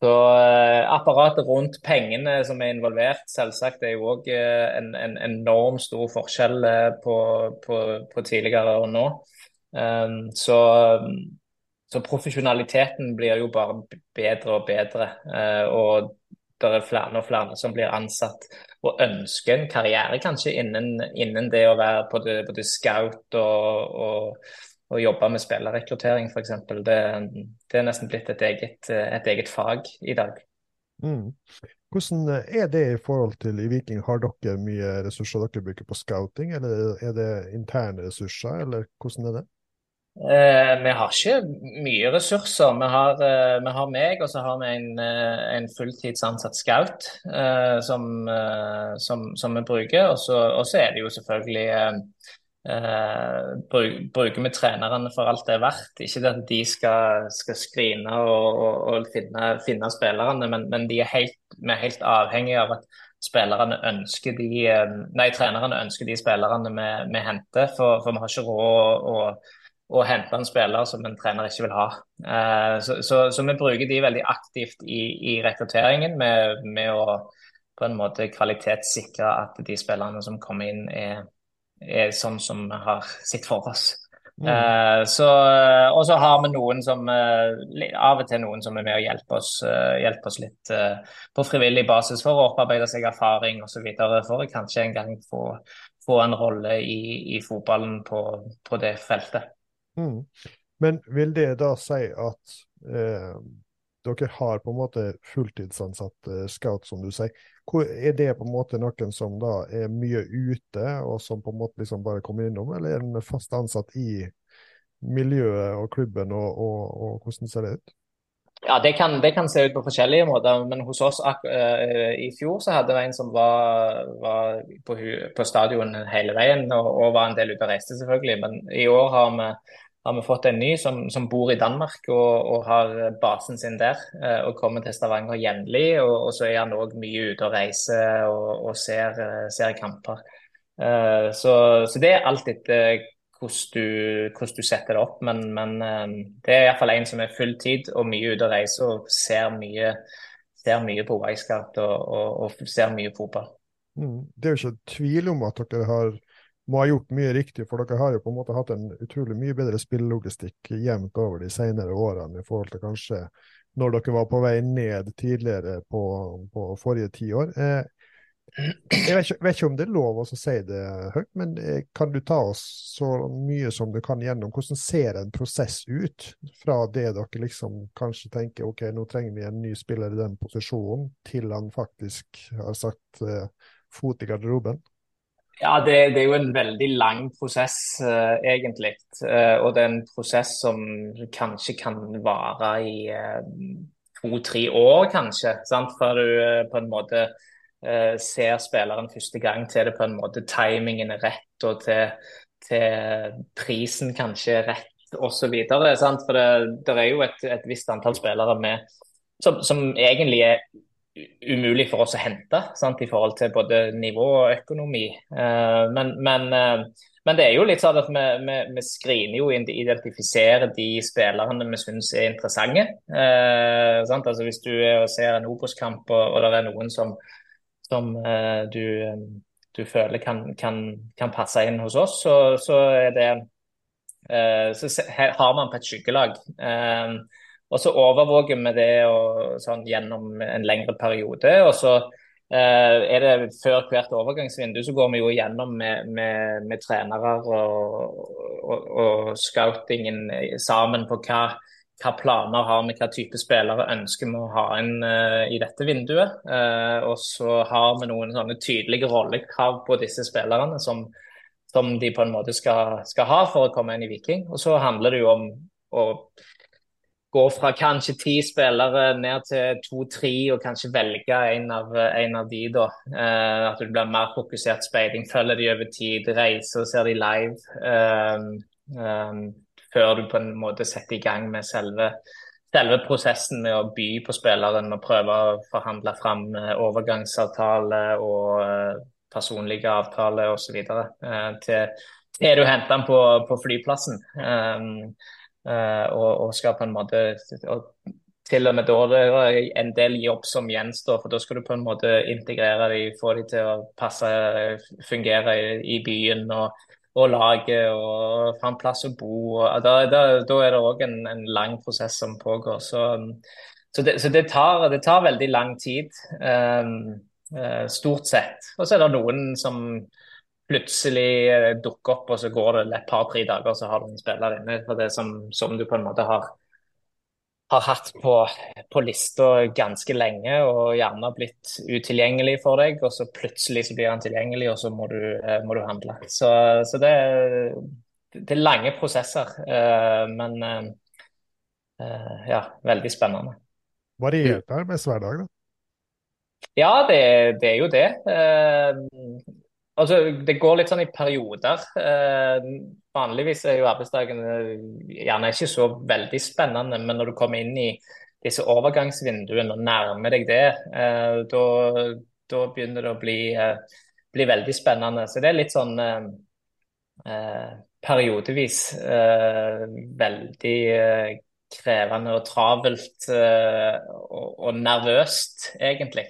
så eh, apparatet rundt pengene som er involvert, selvsagt er jo òg eh, en, en, enorm stor forskjell eh, på, på, på tidligere og nå. Så, så, profesjonaliteten blir jo bare bedre og bedre. Og det er flere og flere som blir ansatt og ønsker en karriere kanskje innen, innen det å være både, både scout og, og og, jobbe med spillerrekruttering f.eks. Det, det er nesten blitt et eget, et eget fag i dag. Mm. Hvordan er det i forhold til i Viking? Har dere mye ressurser dere bruker på scouting, eller er det interne ressurser, eller hvordan er det? Eh, vi har ikke mye ressurser. Vi har, eh, vi har, meg, og så har vi en, eh, en fulltidsansatt scout som, som, som, vi bruker. Og så er det jo selvfølgelig eh, bruker vi trenerne for alt det er verdt. Ikke at de skal, skal skrine og, og, og finne, finne, spillerne, men, men er helt, vi er helt avhengige av at spillerne ønsker de, nei, trenerne ønsker de spillerne vi, vi henter. For, for, vi har ikke råd å, å, hente en spiller som en trener ikke vil ha. Eh, så, så, så, vi bruker de veldig aktivt i, i rekrutteringen med, med å på en måte kvalitetssikre at de spillerne som kommer inn, er er sånn som vi har sett for oss. Mm. Uh, så, og så har vi noen som uh, av og til noen som er med og hjelper oss, hjelper oss litt på frivillig basis for å opparbeide seg erfaring osv. For å kanskje en gang få, få en rolle i, i fotballen på, på, det feltet. Mm. Men vil det da si at dere har på en måte fulltidsansatt scout, som du sier. Er det på en måte noen som da er mye ute, og som på en måte liksom bare kommer innom, eller er den fast ansatt i miljøet og klubben, og, og, og hvordan ser det ut? Ja, det kan, det kan, se ut på forskjellige måter, men hos oss uh, i fjor så hadde vi en som var, var på, på, stadion hele veien og, og, var en del ute og reiste, selvfølgelig. Men i år har vi har vi fått en ny som, som bor i Danmark og, og, har basen sin der. Eh, og kommer til Stavanger jevnlig. Og, og, så er han òg mye ute og reiser og, og ser, eh, ser, kamper. Eh, så, så, det er alt etter hvordan du, du setter det opp. Men, men det er iallfall en som er full tid og mye ute og reiser og ser mye, ser mye på Wisecout og, og, ser mye fotball. Mm. Det er jo ikke tvil om at dere har må ha gjort mye riktig, for dere har jo på en måte hatt en utrolig mye bedre spillelogistikk jevnt over de senere årene i forhold til kanskje når dere var på vei ned tidligere på, på forrige tiår. Eh, jeg vet ikke, vet ikke, om det er lov å si det høyt, men eh, kan du ta oss så mye som du kan gjennom hvordan ser en prosess ut fra det dere liksom kanskje tenker ok, nå trenger vi en ny spiller i den posisjonen, til han faktisk har satt eh, fot i garderoben? Ja, det, det, er jo en veldig lang prosess, uh, egentlig. Uh, og det er en prosess som kanskje kan vare i uh, to-tre år, kanskje. Sant? Før du på en måte ser spilleren første gang til det på en måte timingen er rett, og til, til prisen kanskje er rett, osv. For det, det, er jo et, et visst antall spillere med, som, som egentlig er umulig for oss å hente sant, i forhold til både nivå og økonomi. Uh, men, men, uh, men, det er jo litt sånn at vi, vi, vi screener jo identifiserer de spillerne vi syns er interessante. Uh, altså, hvis du er ser en Obos-kamp og, og, det er noen som, som du, du, føler kan, kan, kan, passe inn hos oss, så, så det så har man på et skyggelag. Uh, og så overvåker vi det og, sånn, gjennom en lengre periode. Og så eh, er det før hvert overgangsvindu så går vi jo gjennom med, med, med trenere og, og, og, scoutingen sammen på hva, hva planer har vi, hva type spillere ønsker vi å ha inn uh, i dette vinduet. Uh, og så har vi noen sånne tydelige rollekrav på disse spillerne som, som de på en måte skal, skal, ha for å komme inn i Viking. Og så handler det jo om å gå fra kanskje ti spillere ned til to-tre, og kanskje velge en av, en av de, da. Eh, at du blir mer fokusert speiding. Følger de over tid, reiser og ser de live. Eh, eh, før du på en måte setter i gang med selve, selve prosessen med å by på spilleren og prøve å forhandle fram overgangsavtale og uh, personlige avtaler osv. Uh, til, til du henter den på, på flyplassen. Eh, og, og, skal på en måte og til og med da det en del jobb som gjenstår, for da skal du på en måte integrere dem, få dem til å passe, fungere i, i byen og, og laget og få en plass å bo. Da, da, da er det òg en, en, lang prosess som pågår. Så, så, det, så det, tar, det, tar, veldig lang tid, um, uh, stort sett. Og så er det noen som plutselig eh, dukker opp, og så går det et par-tre dager, så har du en spiller inne for det som, som du på en måte har, har hatt på, på lista ganske lenge og gjerne blitt utilgjengelig for deg. Og så plutselig så blir han tilgjengelig, og så må du, eh, må du handle. Så, så det, det, er lange prosesser, eh, men ja, veldig spennende. Variert dag da? Ja, det, det, er jo det. Altså, Det går litt sånn i perioder. Eh, vanligvis er jo arbeidsdagen eh, gjerne ikke så veldig spennende, men når du kommer inn i disse overgangsvinduene og nærmer deg det, eh, da, begynner det å bli, eh, bli, veldig spennende. Så det er litt sånn eh, eh, periodevis veldig krevende og travelt og, og nervøst, egentlig.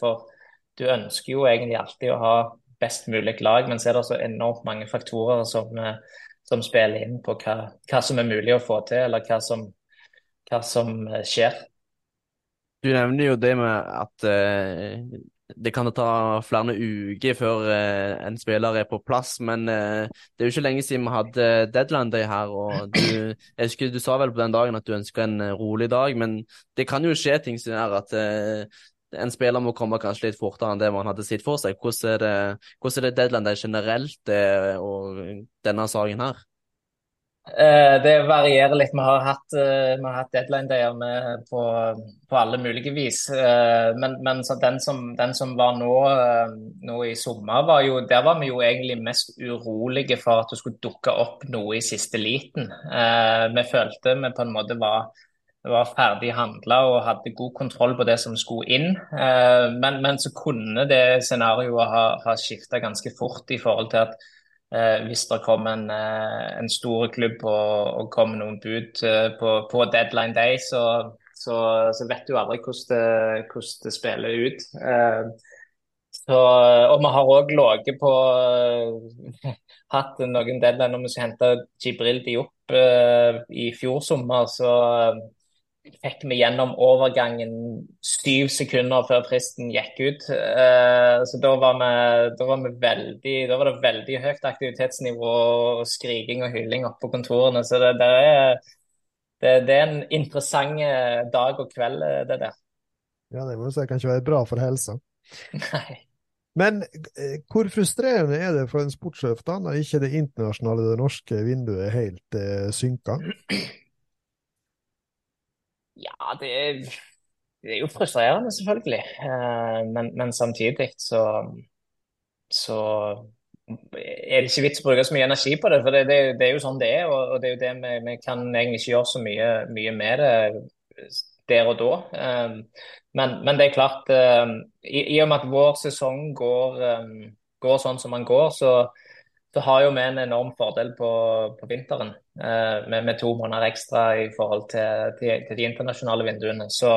for du ønsker jo egentlig alltid å ha best mulig lag. Men så er det så enormt mange faktorer som, eh, som spiller inn på hva, hva, som er mulig å få til, eller hva som, hva som eh, skjer. Du nevner jo det med at uh, det kan ta flere uker før uh, en spiller er på plass, men uh, det er jo ikke lenge siden vi hadde deadline day her. og du, jeg husker Du sa vel på den dagen at du ønska en rolig dag, men det kan jo skje ting som er at en spiller må komme kanskje litt fortere enn det man hadde sett for seg. Hvordan er det, det deadline det generelt eh, og denne saken her? Eh, det varierer litt. Vi har hatt, eh, vi har hatt deadline-dager på, på, alle mulige vis. Men, men den, som, den, som, var nå, nå, i sommer, var jo, der var vi jo egentlig mest urolige for at det skulle dukke opp noe i siste liten. Vi følte vi på en måte var var ferdig handla og hadde god kontroll på det som skulle inn. Eh, men, men så kunne det scenarioet ha, ha skifta ganske fort i forhold til at eh, hvis det kom en, eh, en stor klubb og, og kom noen bud på, på deadline day, så, så, så, vet du aldri hvordan det, hvordan det spiller ut. Så, og vi har òg ligget på hatt noen deadline når vi skal hente Jibril Diop i fjor sommer. så fikk vi gjennom overgangen syv sekunder før fristen gikk ut. Uh, så da var, vi, da var, veldig, da var det veldig høyt aktivitetsnivå og skriking og hylling oppe på kontorene. Så det, det, er, det, det, er, en interessant eh, dag og kveld, eh, det der. Ja, det må du si kan ikke være bra for helsa. Nei. Men hvor frustrerende er det for en sportssjef da, når ikke det internasjonale, det norske vinduet helt eh, synka? Ja, det er, det er jo frustrerende, selvfølgelig. Eh, men, men, samtidig så, så er det ikke vits å bruke så mye energi på det. For det, det, det er jo sånn det er, og, og det er jo det vi, vi, kan egentlig ikke gjøre så mye, mye med det. der og da. Um, men, men, det er klart, um, i, i, og med at vår sesong går, går sånn som den går, så, så, har jo vi en enorm fordel på, på vinteren. eh, med, med, to måneder ekstra i forhold til, til, til de internasjonale vinduene. Så,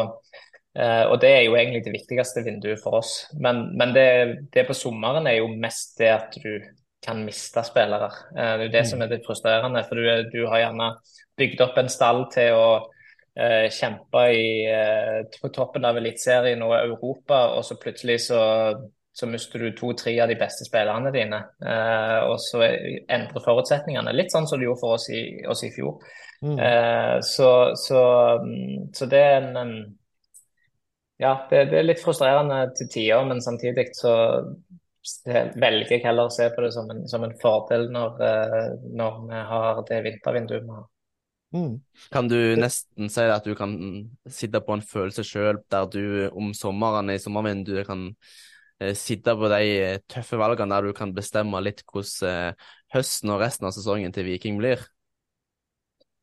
eh, og det er jo egentlig det viktigste vinduet for oss. Men, men det, det, på sommeren er jo mest det at du kan miste spillere. Eh, det er jo det mm. som er det frustrerende. For du, du har gjerne bygd opp en stall til å eh, kjempe i, eh, på toppen av Eliteserien og Europa, og så plutselig så, så mister du to-tre av de beste spillerne dine. Eh, og så endrer forutsetningene. Litt sånn som det gjorde for oss i, oss i fjor. Mm. Eh, så, så, mm, så, det er en Ja, det, det er litt frustrerende til tider, men samtidig så velger jeg heller å se på det som en, som en fordel når, eh, når vi har det vintervinduet vi har. Mm. Kan du nesten si at du kan sitte på en følelse sjøl, der du om sommeren i sommervinduet kan sitte på de eh, tøffe valgene der du kan bestemme litt hvordan eh, høsten og resten av sesongen til Viking blir?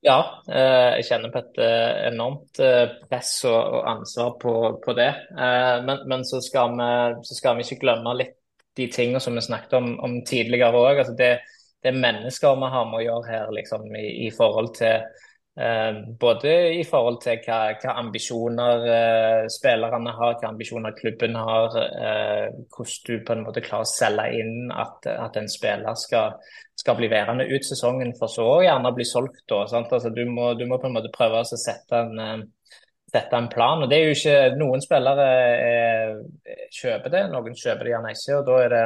Ja, eh, jeg kjenner på et eh, enormt eh, press og, ansvar på, på det. Men, men så, skal vi, så, skal vi, ikke glemme litt de tingene som vi snakket om, om tidligere òg. Altså det, det er mennesker vi har med å gjøre her, liksom, i, i forhold til eh, Både i forhold til hva, hva ambisjoner eh, spillerne har, hva ambisjoner klubben har. Eh, hvordan du på en måte klarer å selge inn at, at en spiller skal, skal, bli værende ut sesongen, for så gjerne bli solgt. Da, altså, du, må, du, må, på en måte prøve å sette en eh, sette en plan. og det er jo ikke, Noen spillere eh, kjøper det, noen kjøper det gjerne ikke. og Da er det,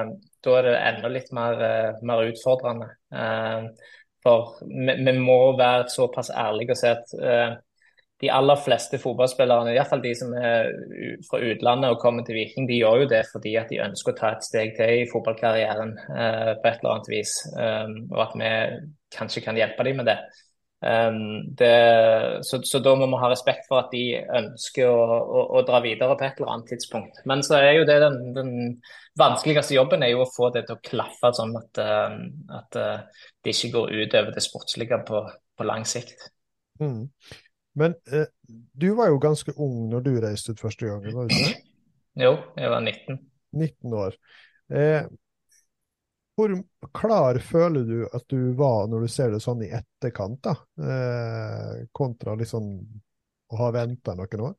da er det enda litt mer, eh, mer utfordrende. Eh, for vi, vi, må være såpass ærlige og si at eh, de aller fleste fotballspillerne, iallfall de som er fra utlandet og kommer til Viking, de gjør jo det fordi at de ønsker å ta et steg til i fotballkarrieren på et eller annet vis. og at vi kanskje kan hjelpe dem med det. Um, det, så, så, da må vi ha respekt for at de ønsker å, å, å, dra videre på et eller annet tidspunkt. Men så er jo det den, den vanskeligste jobben er jo å få det til å klaffe sånn at, uh, at uh, det ikke går utover det sportslige på, på lang sikt. Mm. Men uh, du var jo ganske ung når du reiste ut første gang, var du ikke? Jo, jeg var 19. 19 år. Eh, hvor klar føler du at du var når du ser det sånn i etterkant, da, eh, kontra liksom å ha venta noen år?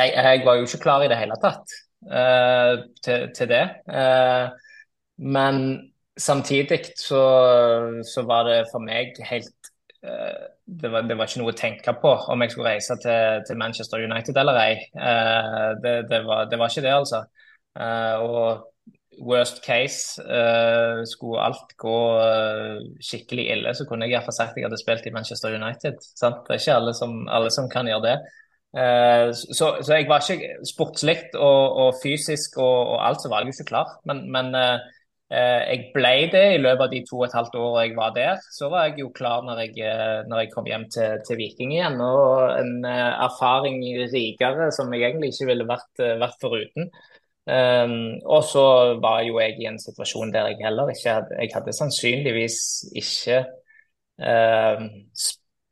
Nei, Jeg var jo ikke klar i det hele tatt eh, til, til, det. Eh, men samtidig så, så, var det for meg helt uh, det, var, det, var, ikke noe å tenke på om jeg skulle reise til, til Manchester United eller ei. Det, det, var, det, var, ikke det, altså. og worst case, uh, skulle alt gå uh, skikkelig ille, så kunne jeg iallfall sagt at jeg hadde spilt i Manchester United. Sant? Det er ikke alle som, alle som kan gjøre det. Uh, så, så, jeg var ikke sportslig og, og, fysisk og, og, alt, så var jeg ikke klar. Men, men jeg ble det i løpet av de to og et halvt årene jeg var der. Så var jeg jo klar når jeg, når jeg kom hjem til, til, Viking igjen. Og en erfaring rikere som jeg egentlig ikke ville vært, vært foruten. Um, og så var jo jeg i en situasjon der jeg heller ikke hadde Jeg hadde sannsynligvis ikke uh,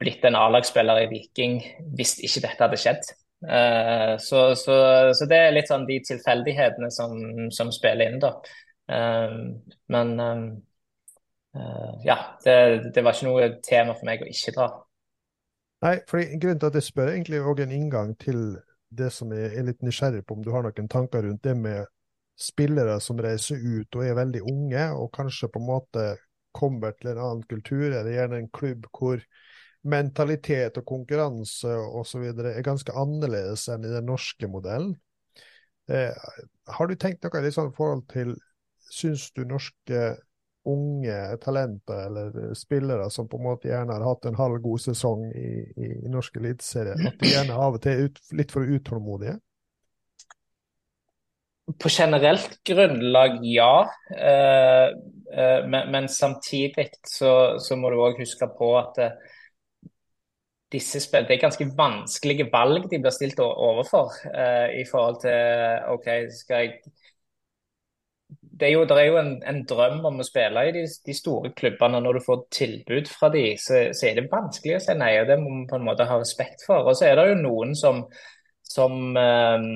blitt en A-lagsspiller i Viking hvis ikke dette hadde skjedd. Uh, så, så, så, det er litt sånn de tilfeldighetene som, som spiller inn, da. Uh, men ja, det, det, var ikke noe tema for meg å ikke dra. Nei, for grunnen til at jeg spør, egentlig òg en inngang til det som jeg er litt nysgjerrig på, om du har noen tanker rundt det med spillere som reiser ut og er veldig unge, og kanskje på en måte kommer til en annen kultur, eller gjerne en klubb hvor mentalitet og konkurranse osv. er ganske annerledes enn i den norske modellen. Eh, har du tenkt noe i sånn forhold til Syns du norske unge talenter eller spillere som på en måte gjerne har hatt en halv god sesong i, i, i norsk eliteserie, at de gjerne av og til er ut, litt for utålmodige? På generelt grunnlag, ja. Eh, eh, men, men, samtidig så, så, må du òg huske på at eh, disse spill, det er ganske vanskelige valg de blir stilt overfor. Eh, I forhold til OK, skal jeg det er jo, det er jo en, en, drøm om å spille i de, de, store klubbene. Når du får tilbud fra de, så, så, er det vanskelig å si nei, og det må man på en måte ha respekt for. Og så er det jo noen som, som, um,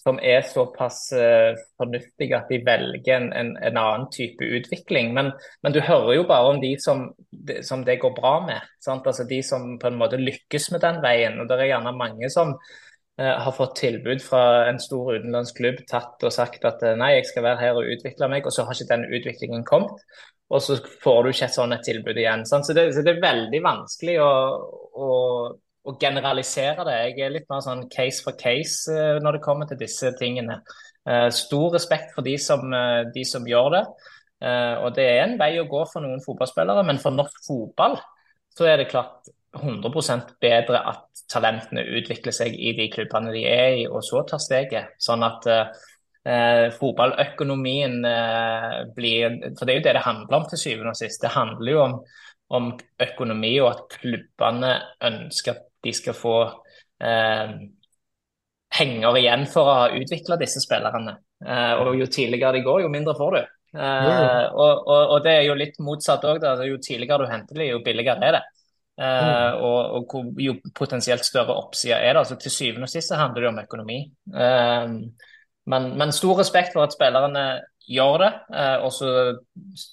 som er såpass uh, fornuftige at de velger en, en, en annen type utvikling. Men, men, du hører jo bare om de som, som det går bra med. Altså De som på en måte lykkes med den veien. Og det er gjerne mange som Eh, har fått tilbud fra en stor utenlandsk klubb tatt og sagt at eh, nei, jeg skal være her og utvikle meg, og så har ikke den utviklingen kommet. Og så får du ikke et sånt tilbud igjen. Så det, så, det, er veldig vanskelig å, å, å, generalisere det. Jeg er litt mer sånn case for case eh, når det kommer til disse tingene. Stor respekt for de som, de som gjør det. Og det er en vei å gå for noen fotballspillere, men for norsk fotball så er det klart 100 bedre at talentene utvikler seg i de klubbene de er i, og så tar steget. Sånn at eh, fotballøkonomien eh, blir For det er jo det det handler om til syvende og sist. Det handler jo om, om økonomi, og at klubbene ønsker at de skal få eh, penger igjen for å ha utvikla disse spillerne. Eh, og jo tidligere de går, jo mindre får du. Eh, og, og, og, det er jo litt motsatt òg. Jo tidligere du henter dem, jo billigere er det. Uh, og, og, jo potensielt større oppsida er det. Altså, til syvende og sist handler det om økonomi. Uh, men, men, stor respekt for at spillerne gjør det. Uh, og så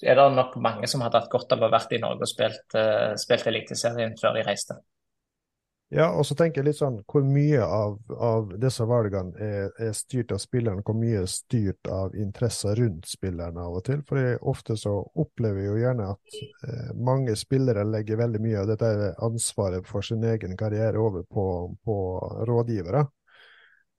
er det nok mange som hadde hatt godt av å ha vært i Norge og spilt, spilt Eliteserien før de reiste. Ja, og så tenker jeg litt sånn hvor mye av, av disse valgene er, er, styrt av spilleren, hvor mye er styrt av interesser rundt spilleren av og til. For ofte så opplever vi jo gjerne at eh, mange spillere legger veldig mye av dette ansvaret for sin egen karriere over på, på rådgivere.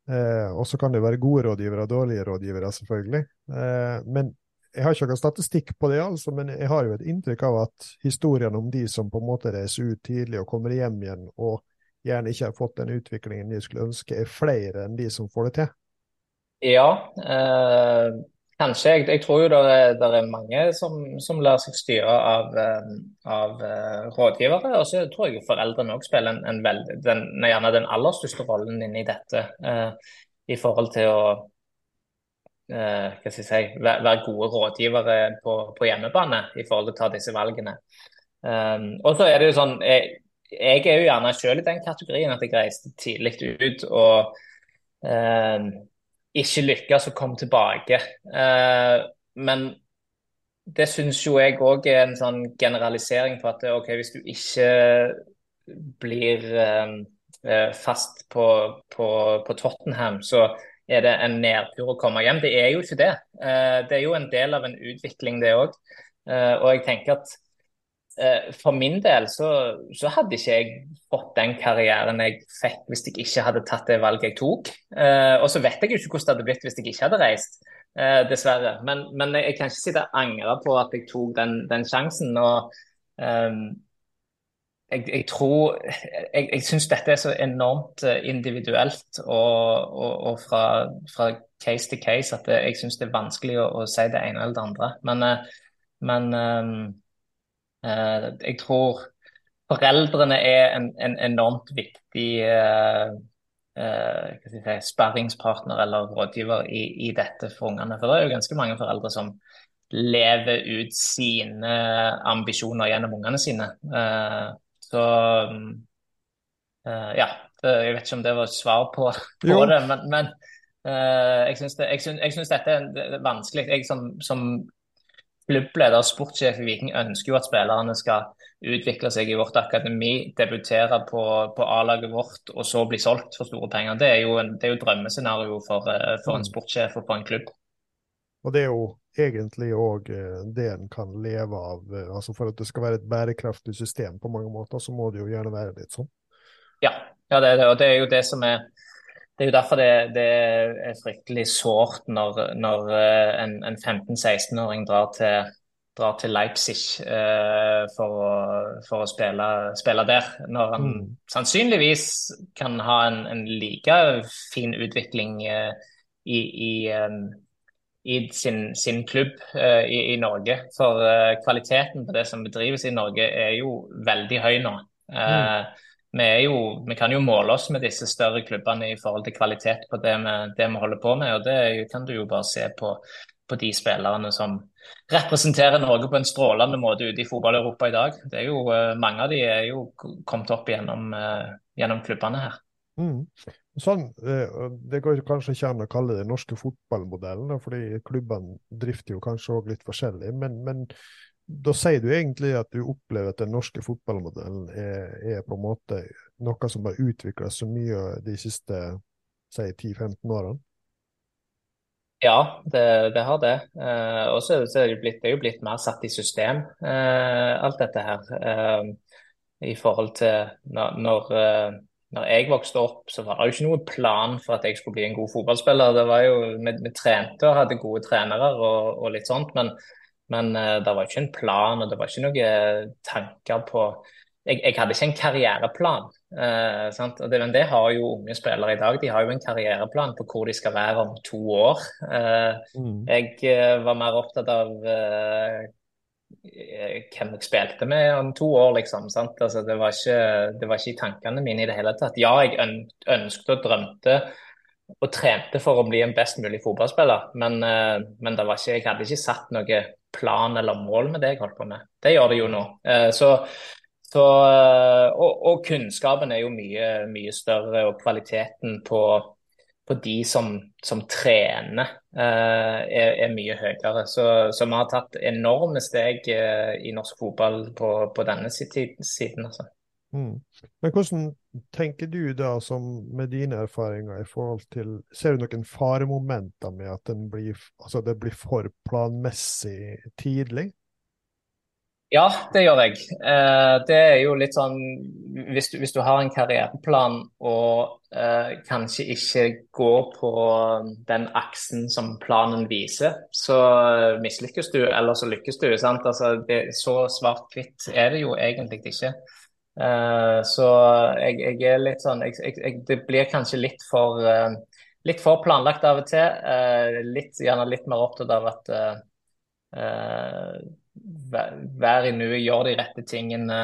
Eh, og så kan det være gode rådgivere og dårlige rådgivere, selvfølgelig. Eh, men jeg har ikke noen statistikk på det, altså, men jeg har jo et inntrykk av at historiene om de som på en måte reiser ut tidlig og kommer hjem igjen og gjerne ikke har fått den utviklingen de skulle ønske, er flere enn de som får det til? Ja, eh, kanskje. Jeg, jeg, tror jo det er, det er mange som, som, lar seg styre av, eh, av uh, rådgivere. Og så tror jeg foreldrene òg spiller en, en veld, den, gjerne den aller største rollen inni dette. Eh, I forhold til å eh, hva skal jeg si, være, være gode rådgivere på, på, hjemmebane i forhold til å ta disse valgene. Um, og så er det jo sånn, jeg, jeg er jo gjerne selv i den kategorien at jeg reiste tidlig ut og eh, ikke lykkes å komme tilbake. Eh, men det syns jo jeg òg er en sånn generalisering på at ok, hvis du ikke blir eh, eh, fast på, på, på, Tottenham, så er det en nedtur å komme hjem. Det er jo ikke det. Eh, det er jo en del av en utvikling, det òg. Eh, og jeg tenker at for min del så, så, hadde ikke jeg fått den karrieren jeg fikk hvis jeg ikke hadde tatt det valget jeg tok. Eh, og så vet jeg jo ikke hvordan det hadde blitt hvis jeg ikke hadde reist, eh, dessverre. Men, men, jeg kan ikke sitte og angre på at jeg tok den, den sjansen. og um, jeg, jeg, tror Jeg, jeg syns dette er så enormt individuelt og, og, og fra, fra, case til case at jeg syns det er vanskelig å, å, si det ene eller det andre. Men, men um, Eh, jeg tror foreldrene er en, en enormt viktig uh, uh, si, sparringspartner eller rådgiver i, i, dette for ungene. For det er jo ganske mange foreldre som lever ut sine ambisjoner gjennom ungene sine. Så ja, jeg vet ikke om det var et svar på, på det, men, men jeg syns dette er vanskelig. Jeg som, som klubbleder og sportssjef i Viking ønsker jo at spillerne skal utvikle seg i vårt akademi, debutere på, på A-laget vårt og så bli solgt for store penger. Det er jo, en, det er jo drømmescenario for, eh, for, en mm. sportssjef og for en klubb. Og det er jo egentlig òg eh, det en kan leve av. Eh, altså For at det skal være et bærekraftig system på mange måter, så må det jo gjerne være litt sånn. Ja, ja det, og det er jo det som er det er jo derfor det, det er fryktelig sårt når, når eh, en, en 15-16-åring drar, drar, til Leipzig uh, for, å, for, å, spille, spille der. Når han mm. sannsynligvis kan ha en, en like fin utvikling uh, i, i, um, i sin, sin, klubb uh, i, i, Norge. For kvaliteten på det som bedrives i Norge er jo veldig høy nå. Mm vi, jo, vi, kan jo måle oss med disse større klubbene i forhold til kvalitet på det vi, det vi holder på med. og Det kan du jo bare se på, på de spillerne som representerer Norge på en strålende måte ute i fotball-Europa i dag. Det er jo, mange av de er jo kommet opp gjennom, gjennom klubbene her. Mm. Sånn, Det går kanskje ikke an å kalle det norske fotballmodellen, fordi klubbene drifter jo kanskje òg litt forskjellig. Men, men, da sier du egentlig at du opplever at den norske fotballmodellen er, er på en måte noe som har utvikla så mye de siste si 10-15 årene? Ja, det, det, har det. Eh, og så er det, blitt, det er jo blitt mer satt i system, eh, alt dette her. Eh, I forhold til når, når når jeg vokste opp, så var det jo ikke noen plan for at jeg skulle bli en god fotballspiller. Det var jo, Vi, vi trente og hadde gode trenere og, og litt sånt, men, men uh, det var ikke en plan og det var ikke noen tanker på Jeg, jeg hadde ikke en karriereplan. Uh, det, men det har jo unge spillere i dag. De har jo en karriereplan på hvor de skal være om to år. Uh, mm. Jeg var mer opptatt av Eh, hvem jeg spilte med om to år, liksom. Altså, det, var ikke, det, var ikke, i tankene mine i det hele tatt. Ja, jeg ønsket og drømte og trente for å bli en best mulig fotballspiller, men, eh, men ikke, jeg hadde ikke satt noe plan eller mål med det jeg holdt på med. Det gjør det jo nå. Eh, så, så, og, og, kunnskapen er jo mye, mye større, og kvaliteten på på de som, som trener, eh, er, er, mye høyere. Så, så, vi har tatt enorme steg eh, i norsk fotball på, på denne siden. Altså. Mm. Men hvordan tenker du da, med dine erfaringer i forhold til Ser du noen faremomenter med at blir, altså det blir for planmessig tidlig? Ja, det gjør jeg. Eh, det er jo litt sånn Hvis du, hvis du har en karriereplan og eh, kanskje ikke går på den aksen som planen viser, så mislykkes du, eller så lykkes du. sant? Altså, det, så svart-hvitt er det jo egentlig ikke. Eh, så jeg, jeg, er litt sånn jeg, jeg, Det blir kanskje litt for, uh, litt for planlagt av og til. Uh, litt, gjerne litt mer opptatt av at være i nuet, gjør de rette tingene.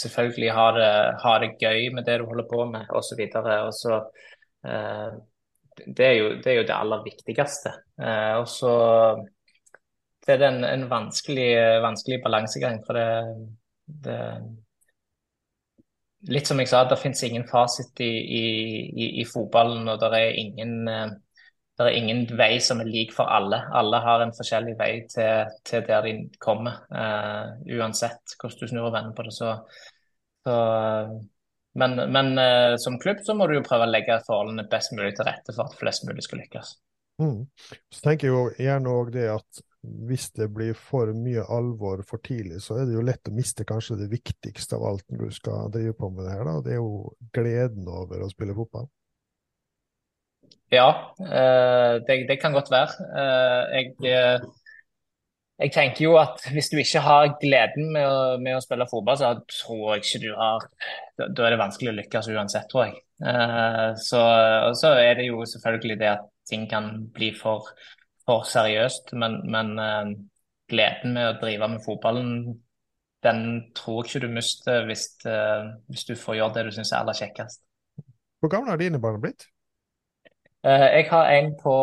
Selvfølgelig ha det, ha det, gøy med det du holder på med, osv. så det, er jo, det er jo det aller viktigste. Og så det er en, en vanskelig, vanskelig, balansegang. For det, det, Litt som jeg sa, det finnes ingen fasit i, i, i, fotballen, og det er ingen uh, det er ingen vei som er lik for alle. Alle har en forskjellig vei til, til der de kommer, uh, uansett hvordan du snur og vender på det. Så, så, men, men uh, som klubb så må du jo prøve å legge forholdene best mulig til rette for at flest mulig skal lykkes. Mm. Så tenker jeg jo gjerne òg det at hvis det blir for mye alvor for tidlig, så er det jo lett å miste kanskje det viktigste av alt når du skal drive på med det her. da. Det er jo gleden over å spille fotball. Ja, eh, det, det, kan godt være. Eh, jeg, eh, jeg, tenker jo at hvis du ikke har gleden med å, med å, spille fotball, så tror jeg ikke du har Da er det vanskelig å lykkes uansett, tror jeg. Så, så er det jo selvfølgelig det at ting kan bli for, for seriøst, men, men gleden med å drive med fotballen den tror jeg ikke du mister hvis, hvis du får gjøre det du syns er aller kjekkest. Hvor gamle har dine barn blitt? Eh, jeg har en på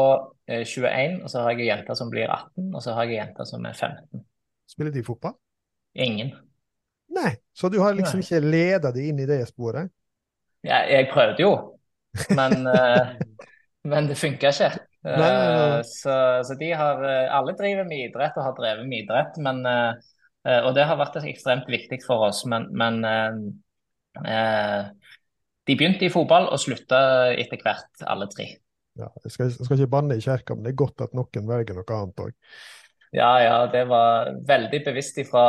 21, eh, og så har jeg en jente som blir 18, og så har jeg en jente som er 15. Spiller de fotball? Ingen. Nei, så du har liksom Nei. ikke leda de inn i det sporet? Ja, jeg prøvde jo, men, uh, men det funka ikke. Nei, nei, nei. Så, så, de har Alle driver med idrett og har drevet med idrett, men, uh, og det har vært ekstremt viktig for oss, men, men de begynte i fotball og slutta etter hvert, alle tre. Ja, jeg, skal, jeg skal ikke banne i kirka, men det er godt at noen velger noe annet òg. Ja, ja, det var veldig bevisst fra,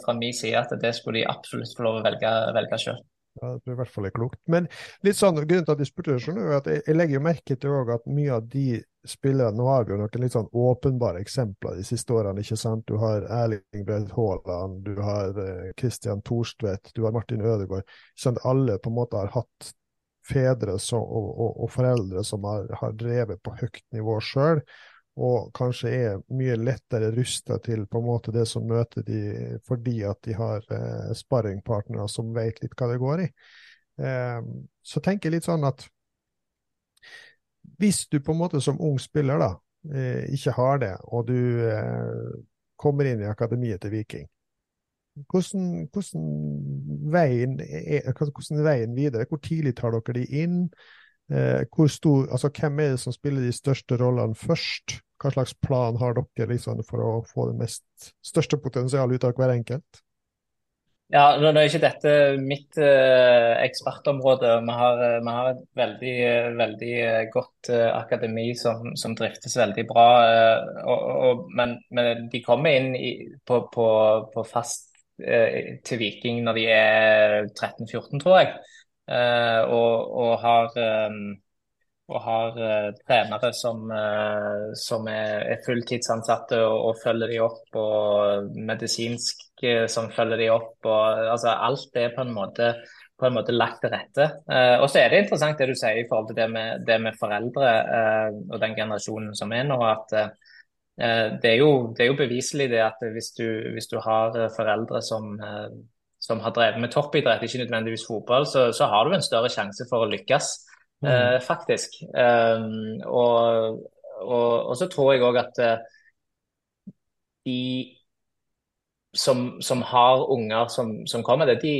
fra min side at det skulle de absolutt få lov å velge, velge sjøl. Ja, det er i hvert fall klokt. Men litt sånn, grunnen til at jeg spurte, skjønner du, at jeg, jeg legger jo merke til at mye av de spillerne Nå har vi jo noen litt sånn åpenbare eksempler de siste årene. ikke sant? Du har Erling Braut Haaland, du har eh, Thorstvedt, du har Martin Ødegaard. Sånn, alle på en måte har hatt fedre som, og, og, og, foreldre som har, har, drevet på høyt nivå sjøl, og kanskje er mye lettere rusta til på en måte det som møter de fordi at de har eh, sparringpartnere som vet litt hva det går i. Eh, så tenker jeg litt sånn at hvis du på en måte som ung spiller da, eh, ikke har det, og du eh, kommer inn i akademiet til Viking. Hvordan, hvordan, veien er, hvordan veien videre? Hvor tidlig tar dere de inn? Eh, stor, altså Hvem er det som spiller de største rollene først? Hva slags plan har dere liksom, for å få det mest største potensialet ut av hver enkelt? Ja, Nå er ikke dette mitt uh, ekspertområde. Vi har, uh, vi har, et veldig, uh, veldig godt akademi som, som, driftes veldig bra. Og, og, men, men, de kommer inn i, på, på, på, fast til Viking når de er 13-14, tror jeg. Og, og, har har trenere som, som er, er, fulltidsansatte og, følger de opp, og medisinsk som følger de opp. Og, altså, alt er på en måte, på en måte lagt til rette. og så er det interessant det du sier i forhold til det med, det med foreldre og den generasjonen som er nå. at det er, jo, det er jo beviselig det at hvis du, hvis du har foreldre som som har drevet med toppidrett, ikke nødvendigvis fotball, så, så har du en større sjanse for å lykkes. Mm. Eh, faktisk. Og, og, og, så tror jeg òg at de som, som, har unger som, som kommer det, de,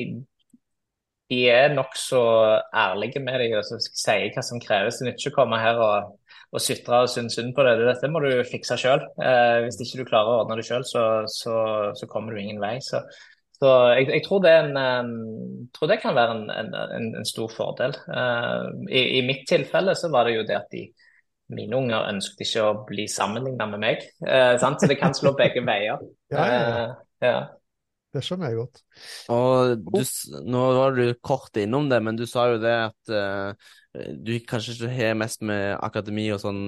de er nokså ærlige med deg og sier hva som kreves. Det nytter ikke å komme her og, og sutre og synes synd på det. Dette må du fikse sjøl. Eh, hvis ikke du klarer å ordne det sjøl, så, så, så, kommer du ingen vei. Så, så jeg, jeg tror, det en, tror, det kan være en, en, en stor fordel. Uh, i, i, mitt tilfelle så var det jo det at de, mine unger ønsket ikke å bli sammenlignet med meg. Uh, så det kan slå begge veier. ja, ja, ja. Uh. Det skjønner jeg godt. Og du, Nå var du kort innom det, men du sa jo det at du kanskje ikke har mest med akademi og sånn,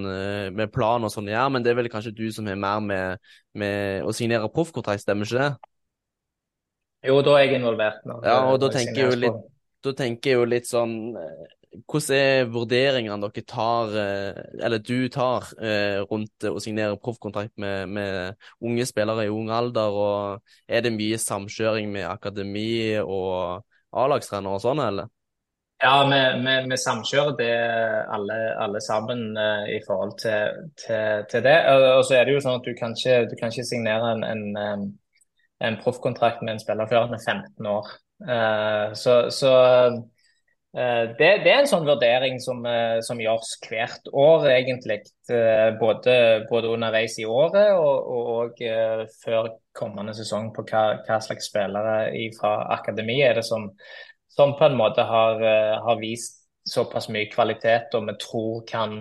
med plan og sånn å ja, gjøre, men det er vel kanskje du som har mer med, med å signere proffkontrakt, stemmer ikke det? Jo, da er jeg involvert. Nå. Ja, og da tenker, jeg jo litt, da tenker jeg jo litt sånn eh, Hvordan er vurderingene dere tar, eh, eller du tar, eh, rundt å signere proffkontrakt med, med, unge spillere i ung alder? og Er det mye samkjøring med akademi og A-lagstrenere og sånn, eller? Ja, vi, vi, vi samkjører det alle, alle sammen uh, i forhold til, til, til det. Og så er det jo sånn at du kan ikke, du kan ikke signere en, en en proffkontrakt med en spiller før han er 15 år. Så, så det, det, er en sånn vurdering som, uh, som gjøres hvert år, egentlig. Både, både, underveis i året og, og, og før kommende sesong på hva, hva, slags spillere fra akademi er det som, som på en måte har, har, vist såpass mye kvalitet og vi tror kan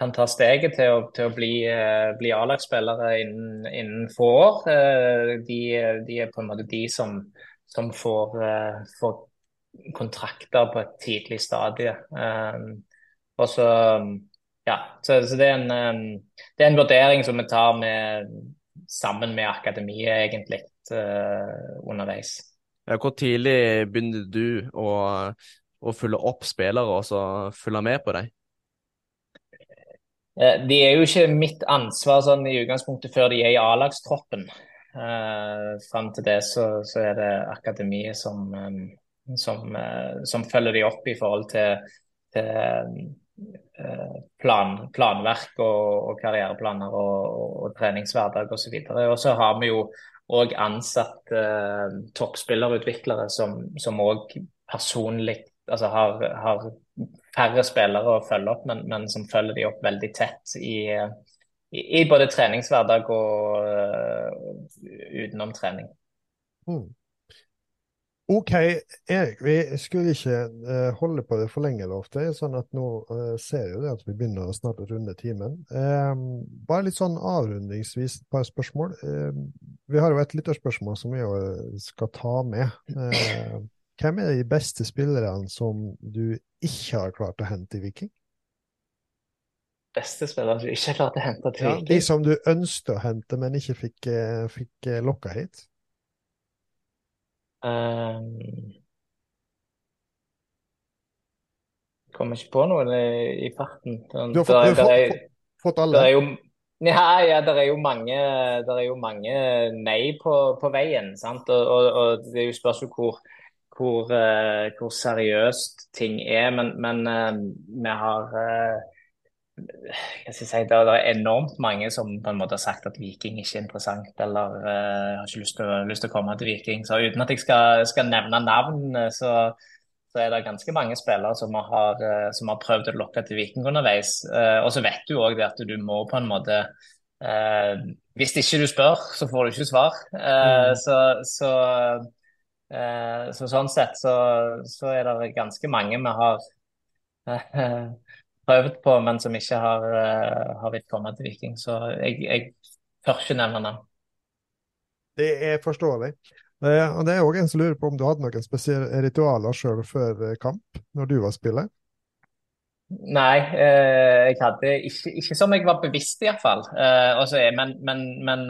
kan ta steget til å, til å bli, bli A-lagsspillere innen, innen, få år. De, de, er på en måte de som, som får, får, kontrakter på et tidlig stadie. og så, ja, så, så det, er en, um, det, er en, vurdering som vi tar med, sammen med akademiet, egentlig, underveis. Ja, hvor tidlig begynner du å, å følge opp spillere og så følge med på dem? Eh, de er jo ikke mitt ansvar sånn i utgangspunktet før de er i A-lagstroppen. Uh, Fram til det så, så, er det akademiet som, um, som, uh, som, følger de opp i forhold til, til uh, plan, planverk og, og, karriereplaner og, og, og treningshverdag osv. Og så har vi jo òg ansatt eh, toppspillerutviklere som òg personlig altså har, har færre spillere å følge opp, men, men, som følger de opp veldig tett i, i, i både treningshverdag og uh, utenom trening. Mm. OK, Erik, vi skulle ikke uh, holde på det for lenge, lovte jeg. sånn at nå uh, ser jo det at vi begynner å snart runde timen. Uh, bare litt sånn avrundingsvis et par spørsmål. vi har jo et lytterspørsmål som vi jo skal ta med. Hvem er de beste spillerne som du ikke har klart å hente i Viking? Beste spillere du ikke har klart å hente til Viking? Ja, de som du ønsket å hente, men ikke fikk, eh, fikk eh, lokka hit? Um, kommer ikke på noen i, farten. Du har fått, der, du har fått, fått alle? der er jo ja, ja det, er jo mange, der er jo mange nei på, på veien. sant? Og, og, og det er jo spørsmål hvor, hvor, uh, hvor seriøst ting er. Men, men uh, vi har skal si, det er enormt mange som på en måte har sagt at Viking ikke er interessant, eller uh, har ikke lyst til, lyst til, å komme til Viking. Så uten at jeg skal, skal nevne navn, så, så, er det ganske mange spillere som har, uh, som har prøvd å lokke til Viking underveis. Uh, og så vet du òg at du må på en måte Hvis ikke du spør, så får du ikke svar. Mm. Så, så, så, sånn sett så, så er det ganske mange vi har prøvd på, men som ikke har, uh, har villet komme til Viking. Så jeg, jeg tør ikke nevne navn. Det er forståelig. Uh, og Det er òg en som lurer på om du hadde noen spesielle ritualer sjøl før eh, kamp, når du var spiller? Nei, jeg hadde ikke, ikke, som jeg var bevisst, iallfall. Uh, men men, men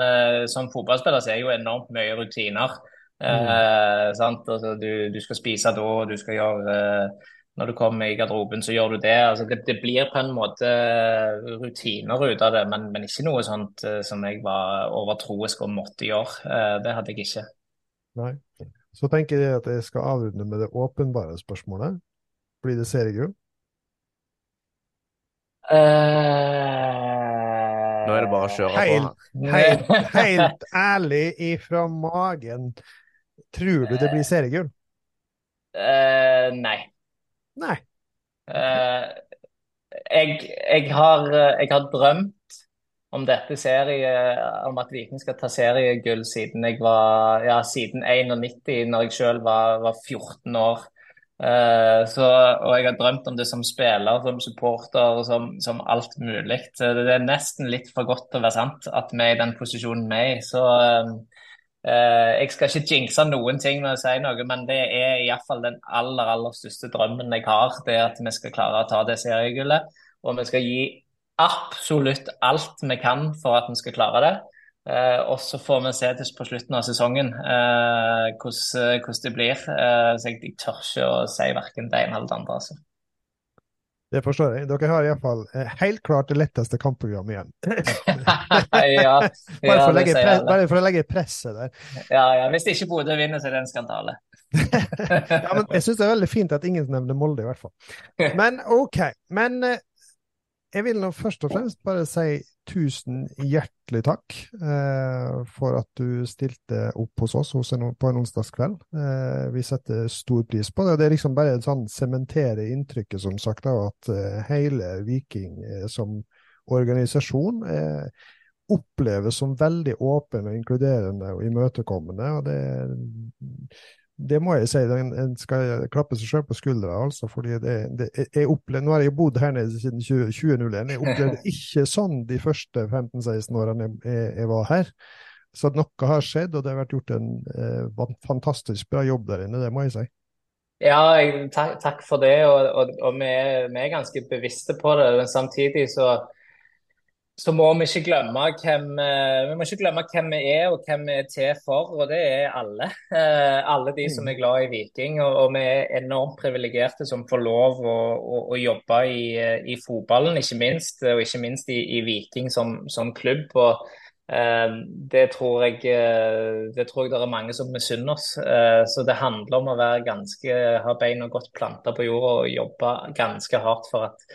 som fotballspiller så er det jo enormt mye rutiner. Mm. Altså, du, du, skal spise da, du skal gjøre når du kommer i garderoben, så gjør du det. Altså, det, det, blir på en måte rutiner ut av det, men, men ikke noe sånt uh, som jeg var overtroisk og måtte gjøre. Uh, det hadde jeg ikke. Nei. Så tenker jeg at jeg skal avrunde med det åpenbare spørsmålet. Blir det seriegull? Uh, Nå er det bare å kjøre helt, på. Helt, helt ærlig ifra magen, tror du det blir seriegull? nei. Nei. Uh, jeg, jeg, har, jeg, har, drømt om dette serie, om at Viking skal ta seriegull siden jeg var ja, siden 91, når jeg selv var, var 14 år. Uh, så, og jeg har drømt om det som spiller, som supporter, som, som alt mulig. Det er nesten litt for godt til å være sant at vi er i den posisjonen vi er i. Så Uh, jeg skal ikke jinxe noen ting med å si noe, men det er iallfall den aller aller største drømmen jeg har. Det er at vi skal klare å ta det seriegullet. Og vi skal gi absolutt alt vi kan for at vi skal klare det. Uh, og så får vi se til på slutten av sesongen uh, hvordan det blir. så jeg, tør ikke å si verken det ene eller det andre. altså. Det forstår jeg. Dere har iallfall eh, helt klart det letteste kampprogrammet igjen. ja, bare, for legge, bare, for å legge presset der. Ja, ja. Hvis ikke Bodø vinner, så er det en skandale. ja, men jeg syns det er veldig fint at ingen nevner Molde, i hvert fall. Men OK. Men eh, jeg vil nå først og fremst bare si tusen hjertelig takk eh, for at du stilte opp hos oss hos en, på en onsdagskveld. Eh, vi setter stor pris på det. Det er liksom bare et sånn sementere inntrykket, som sagt, av at eh, hele Viking eh, som organisasjon eh, oppleves som veldig åpen og inkluderende og imøtekommende. og det det må jeg si. En skal klappe seg selv på skuldra, altså. fordi det, det, jeg opplevde, Nå har jeg bodd her nede siden 2001. Jeg opplevde ikke sånn de første 15-16 årene jeg, jeg, var her. Så noe har skjedd, og det har vært gjort en eh, fantastisk bra jobb der inne, det må jeg si. Ja, takk, takk, for det. Og, og, og vi, er, vi, er, ganske bevisste på det. Men samtidig så så må vi ikke glemme hvem eh, vi må ikke glemme hvem vi er og hvem vi er til for, og det er alle. Eh, alle de som er glad i Viking. Og, og vi er enormt privilegerte som får lov å, å, å jobbe i, i, fotballen, ikke minst. Og ikke minst i, i Viking som, som, klubb. og eh, det tror, jeg, det tror jeg det er mange som misunner oss. Så det handler om å være ganske, ha beina godt planta på jorda og jobbe ganske hardt for at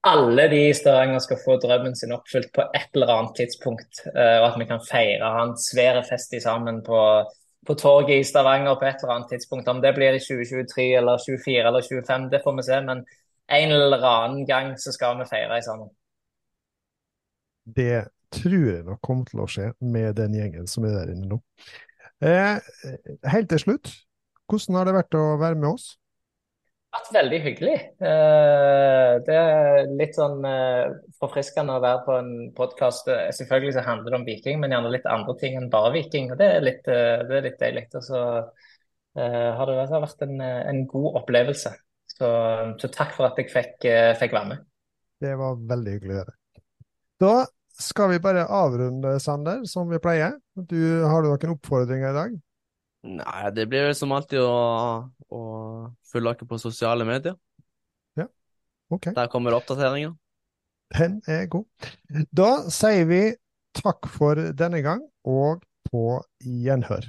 alle de i Stavanger skal få drømmen sin oppfylt på et eller annet tidspunkt. Eh, og at vi kan feire en svær fest sammen på, på torget i Stavanger på et eller annet tidspunkt. Om det blir i 2023 eller 2024 eller 2025, det får vi se. Men en eller annen gang så skal vi feire sammen. Det tror jeg nok kommer til å skje med den gjengen som er der inne nå. Eh, helt til slutt, hvordan har det vært å være med oss? Vært veldig hyggelig. Eh, det er litt sånn eh, forfriskende å være på en podkast. Eh, selvfølgelig så handler det om Viking, men gjerne litt andre ting enn bare Viking. og Det er litt, det er litt deilig. Og så har det vært en, en god opplevelse. Så, så, takk for at jeg fikk, fikk være med. Det var veldig hyggelig å høre. Da skal vi bare avrunde, Sander, som vi pleier. Du, har du noen oppfordringer i dag? Nei, det blir vel som alltid å, å følge dere på sosiale medier. Ja, ok. Der kommer oppdateringer. Den er god. Da sier vi takk for denne gang, og på gjenhør.